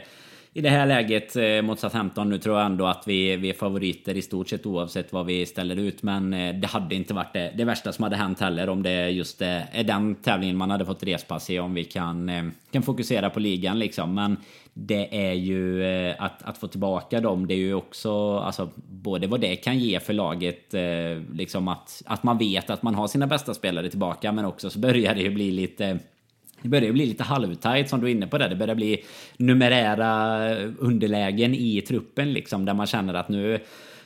Speaker 2: i det här läget eh, mot Southampton, nu tror jag ändå att vi, vi är favoriter i stort sett oavsett vad vi ställer ut. Men eh, det hade inte varit det, det värsta som hade hänt heller om det just eh, är den tävlingen man hade fått respass i om vi kan, eh, kan fokusera på ligan liksom. Men det är ju eh, att, att få tillbaka dem, det är ju också alltså, både vad det kan ge för laget, eh, liksom att, att man vet att man har sina bästa spelare tillbaka, men också så börjar det ju bli lite det börjar bli lite halvtajt som du är inne på där. Det börjar bli numerära underlägen i truppen liksom där man känner att nu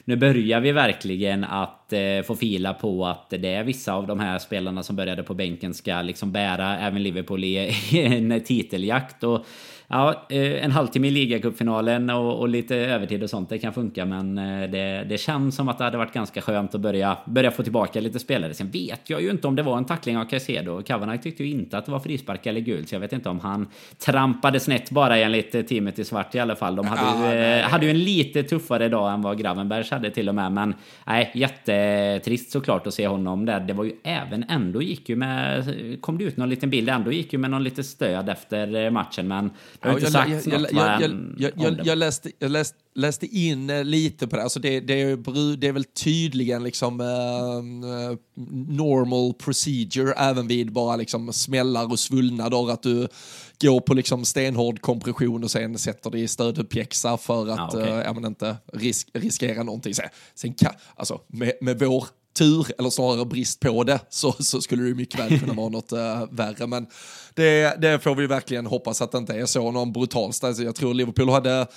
Speaker 2: nu börjar vi verkligen att eh, få fila på att det är vissa av de här spelarna som började på bänken ska liksom bära även Liverpool i, i en titeljakt. Och Ja, eh, en halvtimme i ligacupfinalen och, och lite övertid och sånt, det kan funka. Men eh, det, det känns som att det hade varit ganska skönt att börja, börja få tillbaka lite spelare. Sen vet jag ju inte om det var en tackling av Caicedo. Kavanagh tyckte ju inte att det var frispark eller gult, så jag vet inte om han trampade snett bara enligt teamet i svart i alla fall. De hade, ja, ju, eh, hade ju en lite tuffare dag än vad Gravenbergs hade till och med. Men nej, jättetrist såklart att se honom där. Det var ju även ändå gick ju med, kom det ut någon liten bild, ändå gick ju med någon lite stöd efter matchen. Men det har inte sagts
Speaker 1: jag, något jag, jag, jag, jag, läste, jag läste, läste in eh, lite på det. Alltså det, det, är, det är väl tydligen liksom uh, normal procedure även vid bara liksom smällar och svullnader. Att du går på liksom stenhård kompression och sen sätter det i stödpjäxa för att ja, okay. uh, inte risk, riskera någonting. Sen, sen kan, alltså, med, med vår tur, eller snarare brist på det, så, så skulle det mycket väl kunna vara något äh, värre. Men det, det får vi verkligen hoppas att det inte är så, någon brutal stress. Jag tror Liverpool hade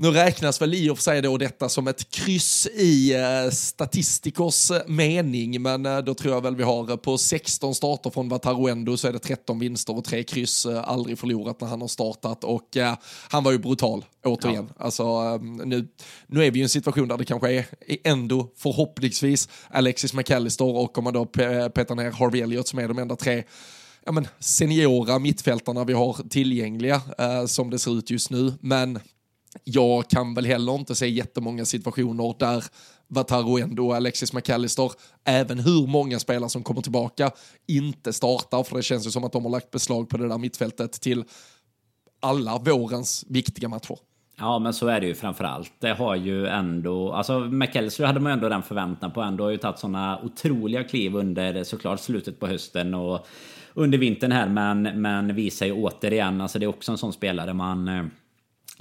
Speaker 1: nu räknas väl i och för sig då detta som ett kryss i eh, statistikers mening, men eh, då tror jag väl vi har eh, på 16 starter från Vataruendo så är det 13 vinster och 3 kryss, eh, aldrig förlorat när han har startat och eh, han var ju brutal återigen. Ja. Alltså, eh, nu, nu är vi i en situation där det kanske är ändå förhoppningsvis Alexis McAllister och om man då petar ner Harvey Elliott som är de enda tre ja, men, seniora mittfältarna vi har tillgängliga eh, som det ser ut just nu. Men jag kan väl heller inte se jättemånga situationer där Vataro Endo och Alexis McAllister, även hur många spelare som kommer tillbaka, inte startar. För det känns ju som att de har lagt beslag på det där mittfältet till alla vårens viktiga matcher.
Speaker 2: Ja, men så är det ju framför allt. Det har ju ändå... Alltså, McAllister hade man ju ändå den förväntan på. Ändå har ju tagit sådana otroliga kliv under såklart slutet på hösten och under vintern här. Men, men visar ju återigen, alltså det är också en sån spelare man eh,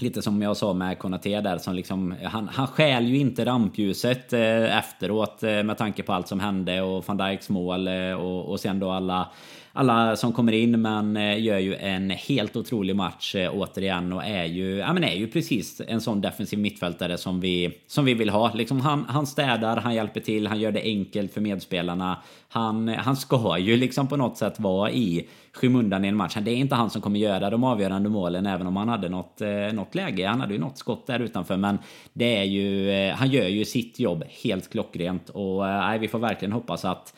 Speaker 2: Lite som jag sa med Konaté där som liksom Han, han skäl ju inte rampljuset eh, efteråt eh, med tanke på allt som hände och van Dijks mål eh, och, och sen då alla alla som kommer in men eh, gör ju en helt otrolig match eh, återigen och är ju, ja, men är ju precis en sån defensiv mittfältare som vi, som vi vill ha. Liksom han, han städar, han hjälper till, han gör det enkelt för medspelarna. Han, han ska ju liksom på något sätt vara i skymundan i en match. Det är inte han som kommer göra de avgörande målen även om han hade något, eh, något läge. Han hade ju något skott där utanför men det är ju, han gör ju sitt jobb helt klockrent och nej, vi får verkligen hoppas att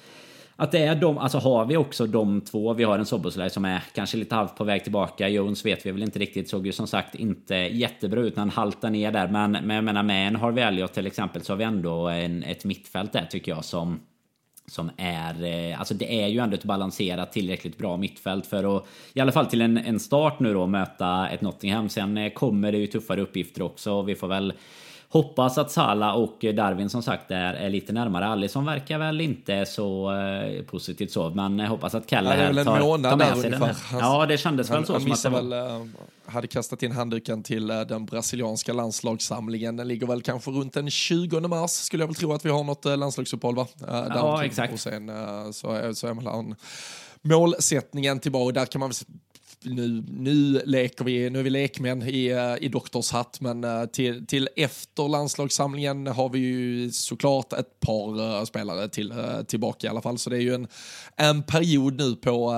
Speaker 2: att det är de, alltså har vi också de två, vi har en Soboslaj som är kanske lite halvt på väg tillbaka, Jones vet vi väl inte riktigt, såg ju som sagt inte jättebra ut när han haltade ner där, men, men jag menar med en Harvey Elliot till exempel så har vi ändå en, ett mittfält där tycker jag som som är, eh, alltså det är ju ändå ett balanserat tillräckligt bra mittfält för att i alla fall till en, en start nu då möta ett Nottingham. Sen eh, kommer det ju tuffare uppgifter också. och Vi får väl Hoppas att Sala och Darwin som sagt är, är lite närmare. Alisson verkar väl inte så eh, positivt så, men jag hoppas att Kalle här tar, tar med sig den här. Ja, det kändes han, väl så. Han som att
Speaker 1: väl, uh, hade kastat in handduken till uh, den brasilianska landslagssamlingen. Den ligger väl kanske runt den 20 mars skulle jag väl tro att vi har något uh, landslagsuppehåll va? Uh,
Speaker 2: ja, exakt.
Speaker 1: Och sen så, så är man målsättningen tillbaka. Där kan man nu, nu leker vi, nu är vi lekmän i, eh, i doktorshatt, men eh, till, till efter landslagssamlingen har vi ju såklart ett par eh, spelare till, tillbaka i alla fall, så det är ju en, en period nu på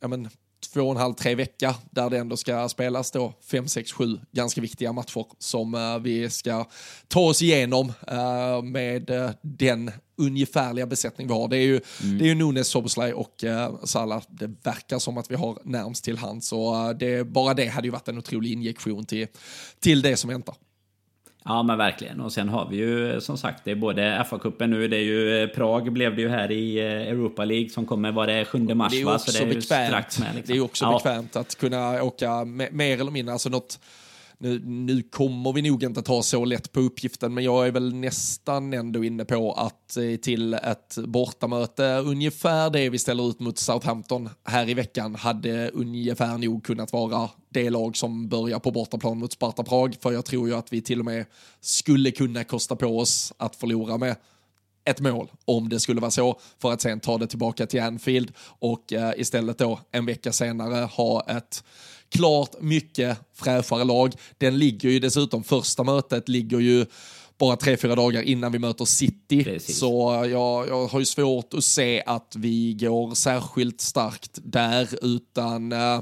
Speaker 1: ja, men, två och en halv, tre vecka där det ändå ska spelas då fem, sex, sju ganska viktiga matcher som uh, vi ska ta oss igenom uh, med uh, den ungefärliga besättning vi har. Det är ju, mm. det är ju Nunes, Soboslaj och uh, Salah. Det verkar som att vi har närmst till hand, så det, bara det hade ju varit en otrolig injektion till, till det som väntar.
Speaker 2: Ja men verkligen. Och sen har vi ju som sagt det är både FA-cupen nu, det är ju eh, Prag blev det ju här i eh, Europa League som kommer, var det 7 mars
Speaker 1: det
Speaker 2: va?
Speaker 1: Så det är bekvämt. Med, liksom. Det är också ja. bekvämt att kunna åka mer eller mindre, alltså något nu, nu kommer vi nog inte ta så lätt på uppgiften, men jag är väl nästan ändå inne på att eh, till ett bortamöte, ungefär det vi ställer ut mot Southampton här i veckan, hade ungefär nog kunnat vara det lag som börjar på bortaplan mot Sparta Prag, för jag tror ju att vi till och med skulle kunna kosta på oss att förlora med ett mål om det skulle vara så för att sen ta det tillbaka till Anfield och uh, istället då en vecka senare ha ett klart mycket fräschare lag. Den ligger ju dessutom, första mötet ligger ju bara tre, fyra dagar innan vi möter City. Precis. Så jag, jag har ju svårt att se att vi går särskilt starkt där, utan uh,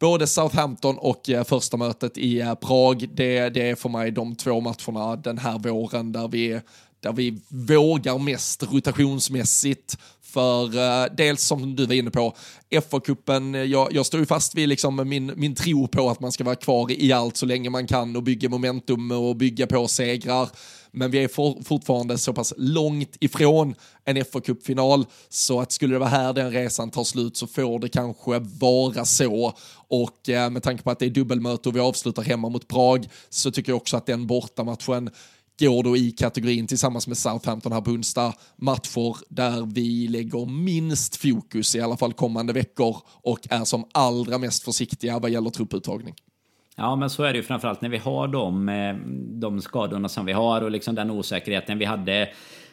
Speaker 1: både Southampton och eh, första mötet i eh, Prag, det, det är för mig de två matcherna den här våren där vi där vi vågar mest rotationsmässigt. För eh, dels som du var inne på, FA-cupen, jag, jag står ju fast vid liksom min, min tro på att man ska vara kvar i allt så länge man kan och bygga momentum och bygga på segrar. Men vi är for, fortfarande så pass långt ifrån en FA-cupfinal så att skulle det vara här den resan tar slut så får det kanske vara så. Och eh, med tanke på att det är dubbelmöte och vi avslutar hemma mot Prag så tycker jag också att den bortamatchen går då i kategorin tillsammans med Southampton här på onsdag. Matcher där vi lägger minst fokus i alla fall kommande veckor och är som allra mest försiktiga vad gäller trupputtagning.
Speaker 2: Ja, men så är det ju framförallt när vi har de, eh, de skadorna som vi har och liksom den osäkerheten vi hade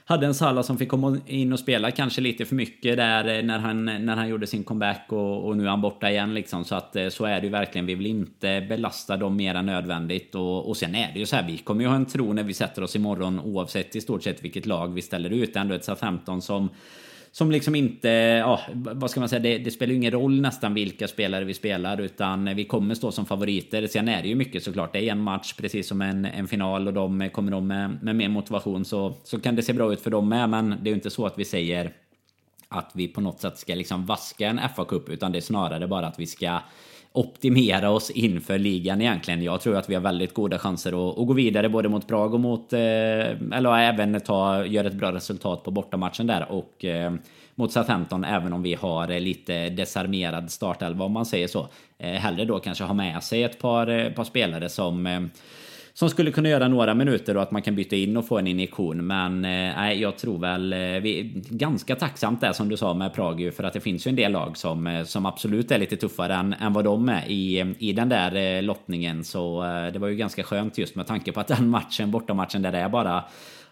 Speaker 2: hade en Salah som fick komma in och spela kanske lite för mycket där eh, när han, när han gjorde sin comeback och, och nu är han borta igen liksom. Så att eh, så är det ju verkligen. Vi vill inte belasta dem mer än nödvändigt. Och, och sen är det ju så här, vi kommer ju ha en tro när vi sätter oss imorgon oavsett i stort sett vilket lag vi ställer ut. Ändå ett SA-15 som som liksom inte, ja, vad ska man säga, det, det, spelar ju ingen roll nästan vilka spelare vi spelar utan vi kommer stå som favoriter. Sen är det ju mycket såklart, det är en match precis som en, en final och de kommer de med, med mer motivation så, så kan det se bra ut för dem med men det är ju inte så att vi säger att vi på något sätt ska liksom vaska en FA-cup utan det är snarare bara att vi ska optimera oss inför ligan egentligen. Jag tror att vi har väldigt goda chanser att, att gå vidare både mot Prag och mot... Eh, eller även ta, göra ett bra resultat på bortamatchen där och eh, mot Southampton även om vi har eh, lite desarmerad startelva om man säger så. Eh, hellre då kanske ha med sig ett par, eh, par spelare som eh, som skulle kunna göra några minuter och att man kan byta in och få en injektion. Men eh, nej, eh, jag tror väl eh, vi ganska tacksamt det som du sa med Prag för att det finns ju en del lag som, eh, som absolut är lite tuffare än, än vad de är i, i den där lottningen. Så det var ju ganska skönt just med tanke på att den matchen, bortamatchen där det är bara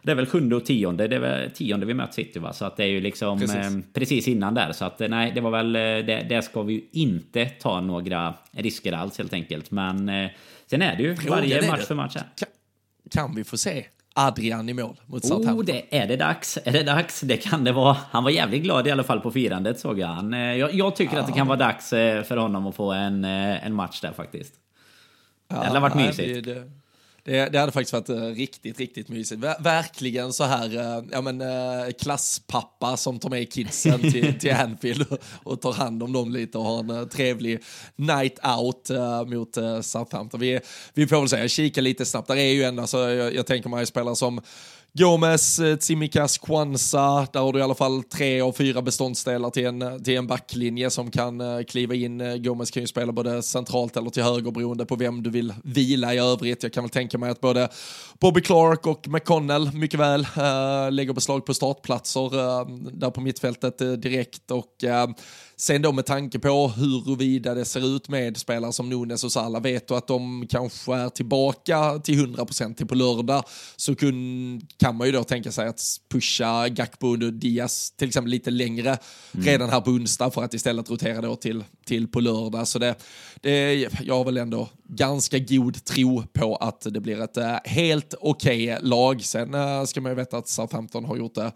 Speaker 2: det är väl sjunde och tionde, det är väl tionde vi möter City va? Så att det är ju liksom precis, eh, precis innan där. Så att nej, det var väl, det, det ska vi ju inte ta några risker alls helt enkelt. Men eh, Sen är det ju varje match för match. Kan,
Speaker 1: kan vi få se Adrian i mål mot Southampton.
Speaker 2: Oh, det, är det dags? Är det dags? Det kan det vara. Han var jävligt glad i alla fall på firandet såg jag. Han, eh, jag, jag tycker ja. att det kan vara dags eh, för honom att få en, en match där faktiskt. Ja, det hade varit mysigt.
Speaker 1: Det, det, det, hade faktiskt varit uh, riktigt, riktigt mysigt. Ver verkligen så här, uh, ja men uh, klasspappa som tar med kidsen till, till Anfield och, tar hand om dem lite och har en trevlig night out mot Southampton. Vi, vi får väl säga, kika lite snabbt. Där är ju ändå, alltså, jag, jag tänker mig spelare som Gomes, eh, Tsimikas, Kwanza, där har du i alla fall tre av fyra beståndsdelar till en, till en backlinje som kan eh, kliva in. Eh, Gomes kan ju spela både centralt eller till höger beroende på vem du vill vila i övrigt. Jag kan väl tänka mig att både Bobby Clark och McConnell mycket väl äh, lägger beslag på startplatser där på mittfältet direkt och Sen då med tanke på huruvida det ser ut med spelare som Nunes och Salah, vet du att de kanske är tillbaka till 100% till på lördag så kun, kan man ju då tänka sig att pusha Gakpo och Diaz till exempel lite längre mm. redan här på onsdag för att istället rotera då till, till på lördag. Så det, det, jag har väl ändå ganska god tro på att det blir ett äh, helt okej okay lag. Sen äh, ska man ju veta att Southampton har gjort det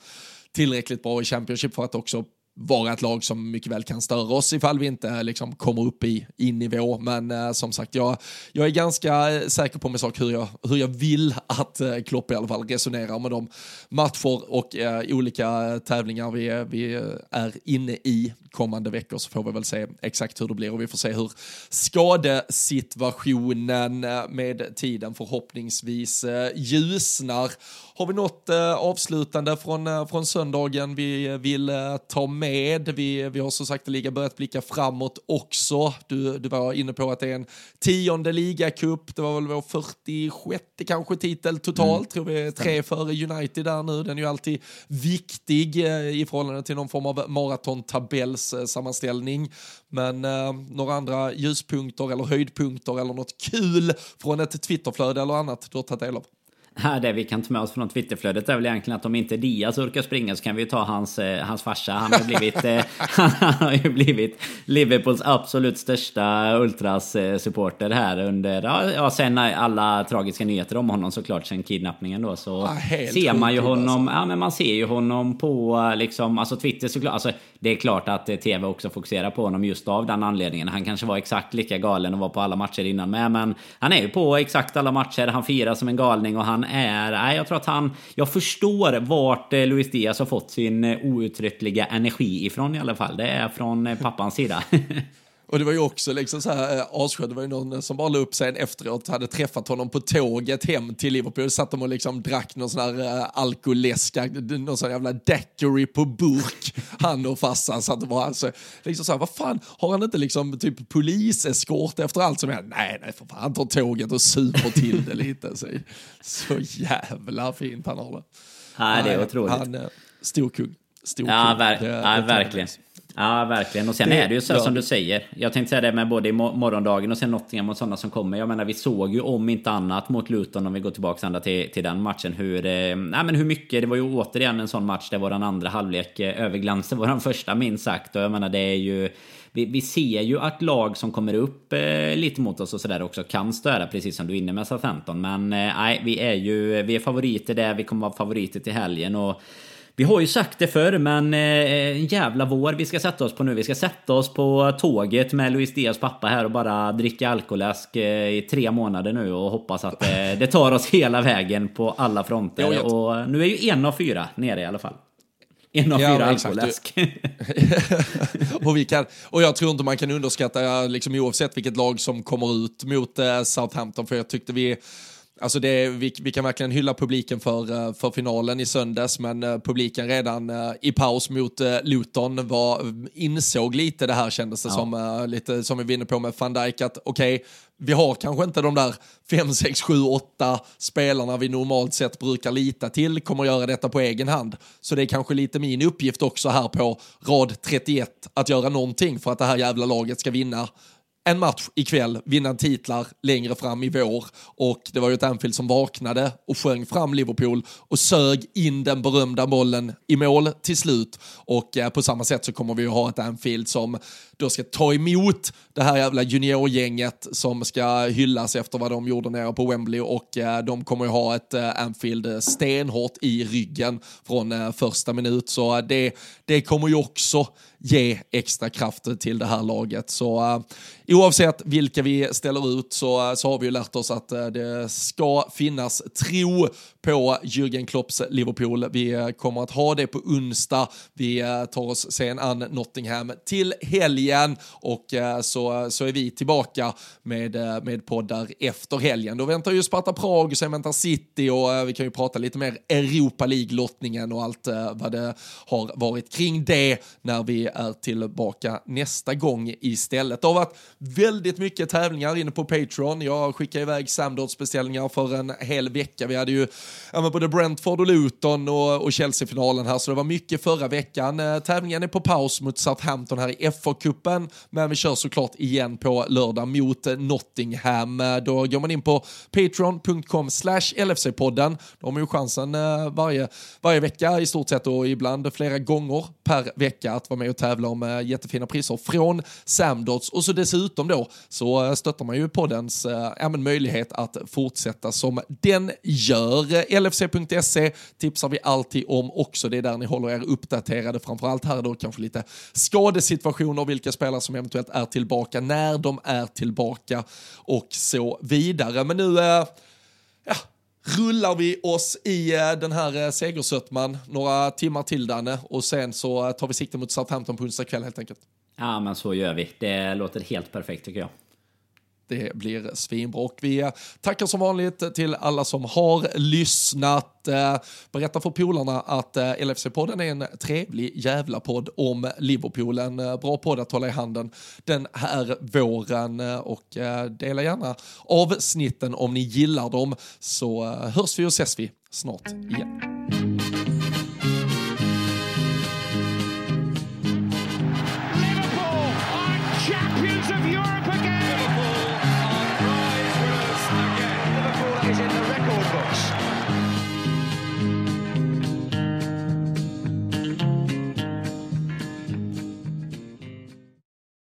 Speaker 1: tillräckligt bra i Championship för att också vara ett lag som mycket väl kan störa oss ifall vi inte liksom, kommer upp i, i nivå. Men eh, som sagt, jag, jag är ganska eh, säker på min sak hur jag, hur jag vill att eh, Klopp i alla fall resonerar med de matcher och eh, olika eh, tävlingar vi, vi eh, är inne i kommande veckor så får vi väl se exakt hur det blir och vi får se hur skadesituationen eh, med tiden förhoppningsvis eh, ljusnar. Har vi något eh, avslutande från, från söndagen vi vill ta med? Vi, vi har som sagt liga börjat blicka framåt också. Du, du var inne på att det är en tionde ligacup. Det var väl vår 46 kanske titel totalt. Mm. Tror vi tre före United där nu. Den är ju alltid viktig i förhållande till någon form av maratontabell sammanställning. Men eh, några andra ljuspunkter eller höjdpunkter eller något kul från ett Twitterflöde eller annat du har tagit del av?
Speaker 2: Det vi kan ta med oss från Twitterflödet är väl egentligen att om inte Diaz orkar springa så kan vi ta hans, eh, hans farsa. Han har, blivit, eh, han har ju blivit Liverpools absolut största Ultras-supporter här under, ja, sen alla tragiska nyheter om honom såklart, sen kidnappningen då. Så ja, ser man ju honom, alltså. ja men man ser ju honom på liksom, alltså Twitter såklart, alltså det är klart att TV också fokuserar på honom just av den anledningen. Han kanske var exakt lika galen och var på alla matcher innan med, men han är ju på exakt alla matcher, han firar som en galning och han är... Nej, jag tror att han... Jag förstår vart eh, Luis Diaz har fått sin eh, outtröttliga energi ifrån i alla fall. Det är från eh, pappans sida.
Speaker 1: Och det var ju också liksom så här asskönt, det var ju någon som bara la upp sen efteråt, hade träffat honom på tåget hem till Liverpool, satt de och liksom drack någon sån här uh, alkoläska, någon sån jävla daiquiri på burk, han och farsan satt och bara alltså, liksom så här, vad fan, har han inte liksom typ poliseskort efter allt som händer? Nej, nej för fan, han tar tåget och super till det lite. Så, så jävla fint han har det.
Speaker 2: Nej, det är otroligt.
Speaker 1: Han, uh, stor kung. Stor
Speaker 2: ja. Ver ja, verkligen. Ja, verkligen. Och sen det, är det ju så ja. som du säger. Jag tänkte säga det med både i morgondagen och sen Nottingham och sådana som kommer. Jag menar, vi såg ju om inte annat mot Luton om vi går tillbaka ända till, till den matchen. Hur, eh, nej, men hur mycket, det var ju återigen en sån match där våran andra halvlek eh, överglansade våran första minst sagt. Och jag menar, det är ju... Vi, vi, ser ju att lag som kommer upp eh, lite mot oss och sådär också kan störa precis som du är inne med Southampton. Men eh, nej, vi är ju vi är favoriter där. Vi kommer vara favoriter till helgen. Och vi har ju sagt det förr, men eh, en jävla vår vi ska sätta oss på nu. Vi ska sätta oss på tåget med Luis Diaz pappa här och bara dricka alkoläsk eh, i tre månader nu och hoppas att eh, det tar oss hela vägen på alla fronter. Och nu är ju en av fyra nere i alla fall. En av ja, fyra alkoläsk.
Speaker 1: och, vi kan, och jag tror inte man kan underskatta, liksom, oavsett vilket lag som kommer ut mot Southampton, för jag tyckte vi Alltså det, vi, vi, kan verkligen hylla publiken för, eh, för finalen i söndags, men eh, publiken redan eh, i paus mot Luton var, insåg lite det här kändes det ja. som, lite som vi vinner på med van Dijk, att okej, okay, vi har kanske inte de där 5, 6, 7, 8 spelarna vi normalt sett brukar lita till, kommer göra detta på egen hand. Så det är kanske lite min uppgift också här på rad 31, att göra någonting för att det här jävla laget ska vinna en match ikväll, vinna titlar längre fram i vår. Och det var ju ett Anfield som vaknade och sjöng fram Liverpool och sög in den berömda bollen i mål till slut. Och eh, på samma sätt så kommer vi ju ha ett Anfield som då ska ta emot det här jävla juniorgänget som ska hyllas efter vad de gjorde nere på Wembley. Och eh, de kommer ju ha ett eh, Anfield stenhårt i ryggen från eh, första minut. Så eh, det, det kommer ju också ge extra kraft till det här laget. Så uh, oavsett vilka vi ställer ut så, eh, så har vi ju lärt oss att uh, det ska finnas tro på Jürgen Klopps Liverpool. Vi uh, kommer att ha det på onsdag. Vi tar oss sen an Nottingham till helgen och så, så är vi tillbaka med, med poddar efter helgen. Då väntar ju Sparta Prag, sen väntar City och vi kan ju prata lite mer Europa League-lottningen och allt vad det har varit kring det när vi är tillbaka nästa gång istället. Det har varit väldigt mycket tävlingar inne på Patreon. Jag skickade iväg Samdorts beställningar för en hel vecka. Vi hade ju ja, både Brentford och Luton och, och Chelsea-finalen här, så det var mycket förra veckan. Eh, tävlingen är på paus mot Southampton här i FA-cupen, men vi kör såklart igen på lördag mot eh, Nottingham. Eh, då går man in på patreon.com slash LFC-podden. Då har man ju chansen varje, varje vecka i stort sett och ibland flera gånger per vecka att vara med och tävla om eh, jättefina priser från Samdots och så dessutom då så eh, stöttar man ju poddens äh, möjlighet att fortsätta som den gör. LFC.se tipsar vi alltid om också. Det är där ni håller er uppdaterade, framförallt här då kanske lite skadesituationer, vilka spelare som eventuellt är tillbaka, när de är tillbaka och så vidare. Men nu, äh, rullar vi oss i eh, den här eh, segersötman några timmar till Danne och sen så eh, tar vi sikte mot Southampton på onsdag kväll helt enkelt.
Speaker 2: Ja men så gör vi. Det låter helt perfekt tycker jag.
Speaker 1: Det blir svinbra. Och vi tackar som vanligt till alla som har lyssnat. Berätta för polarna att eh, LFC-podden är en trevlig jävla podd om Liverpool. En bra podd att hålla i handen den här våren. Och eh, dela gärna avsnitten om ni gillar dem så eh, hörs vi och ses vi snart igen.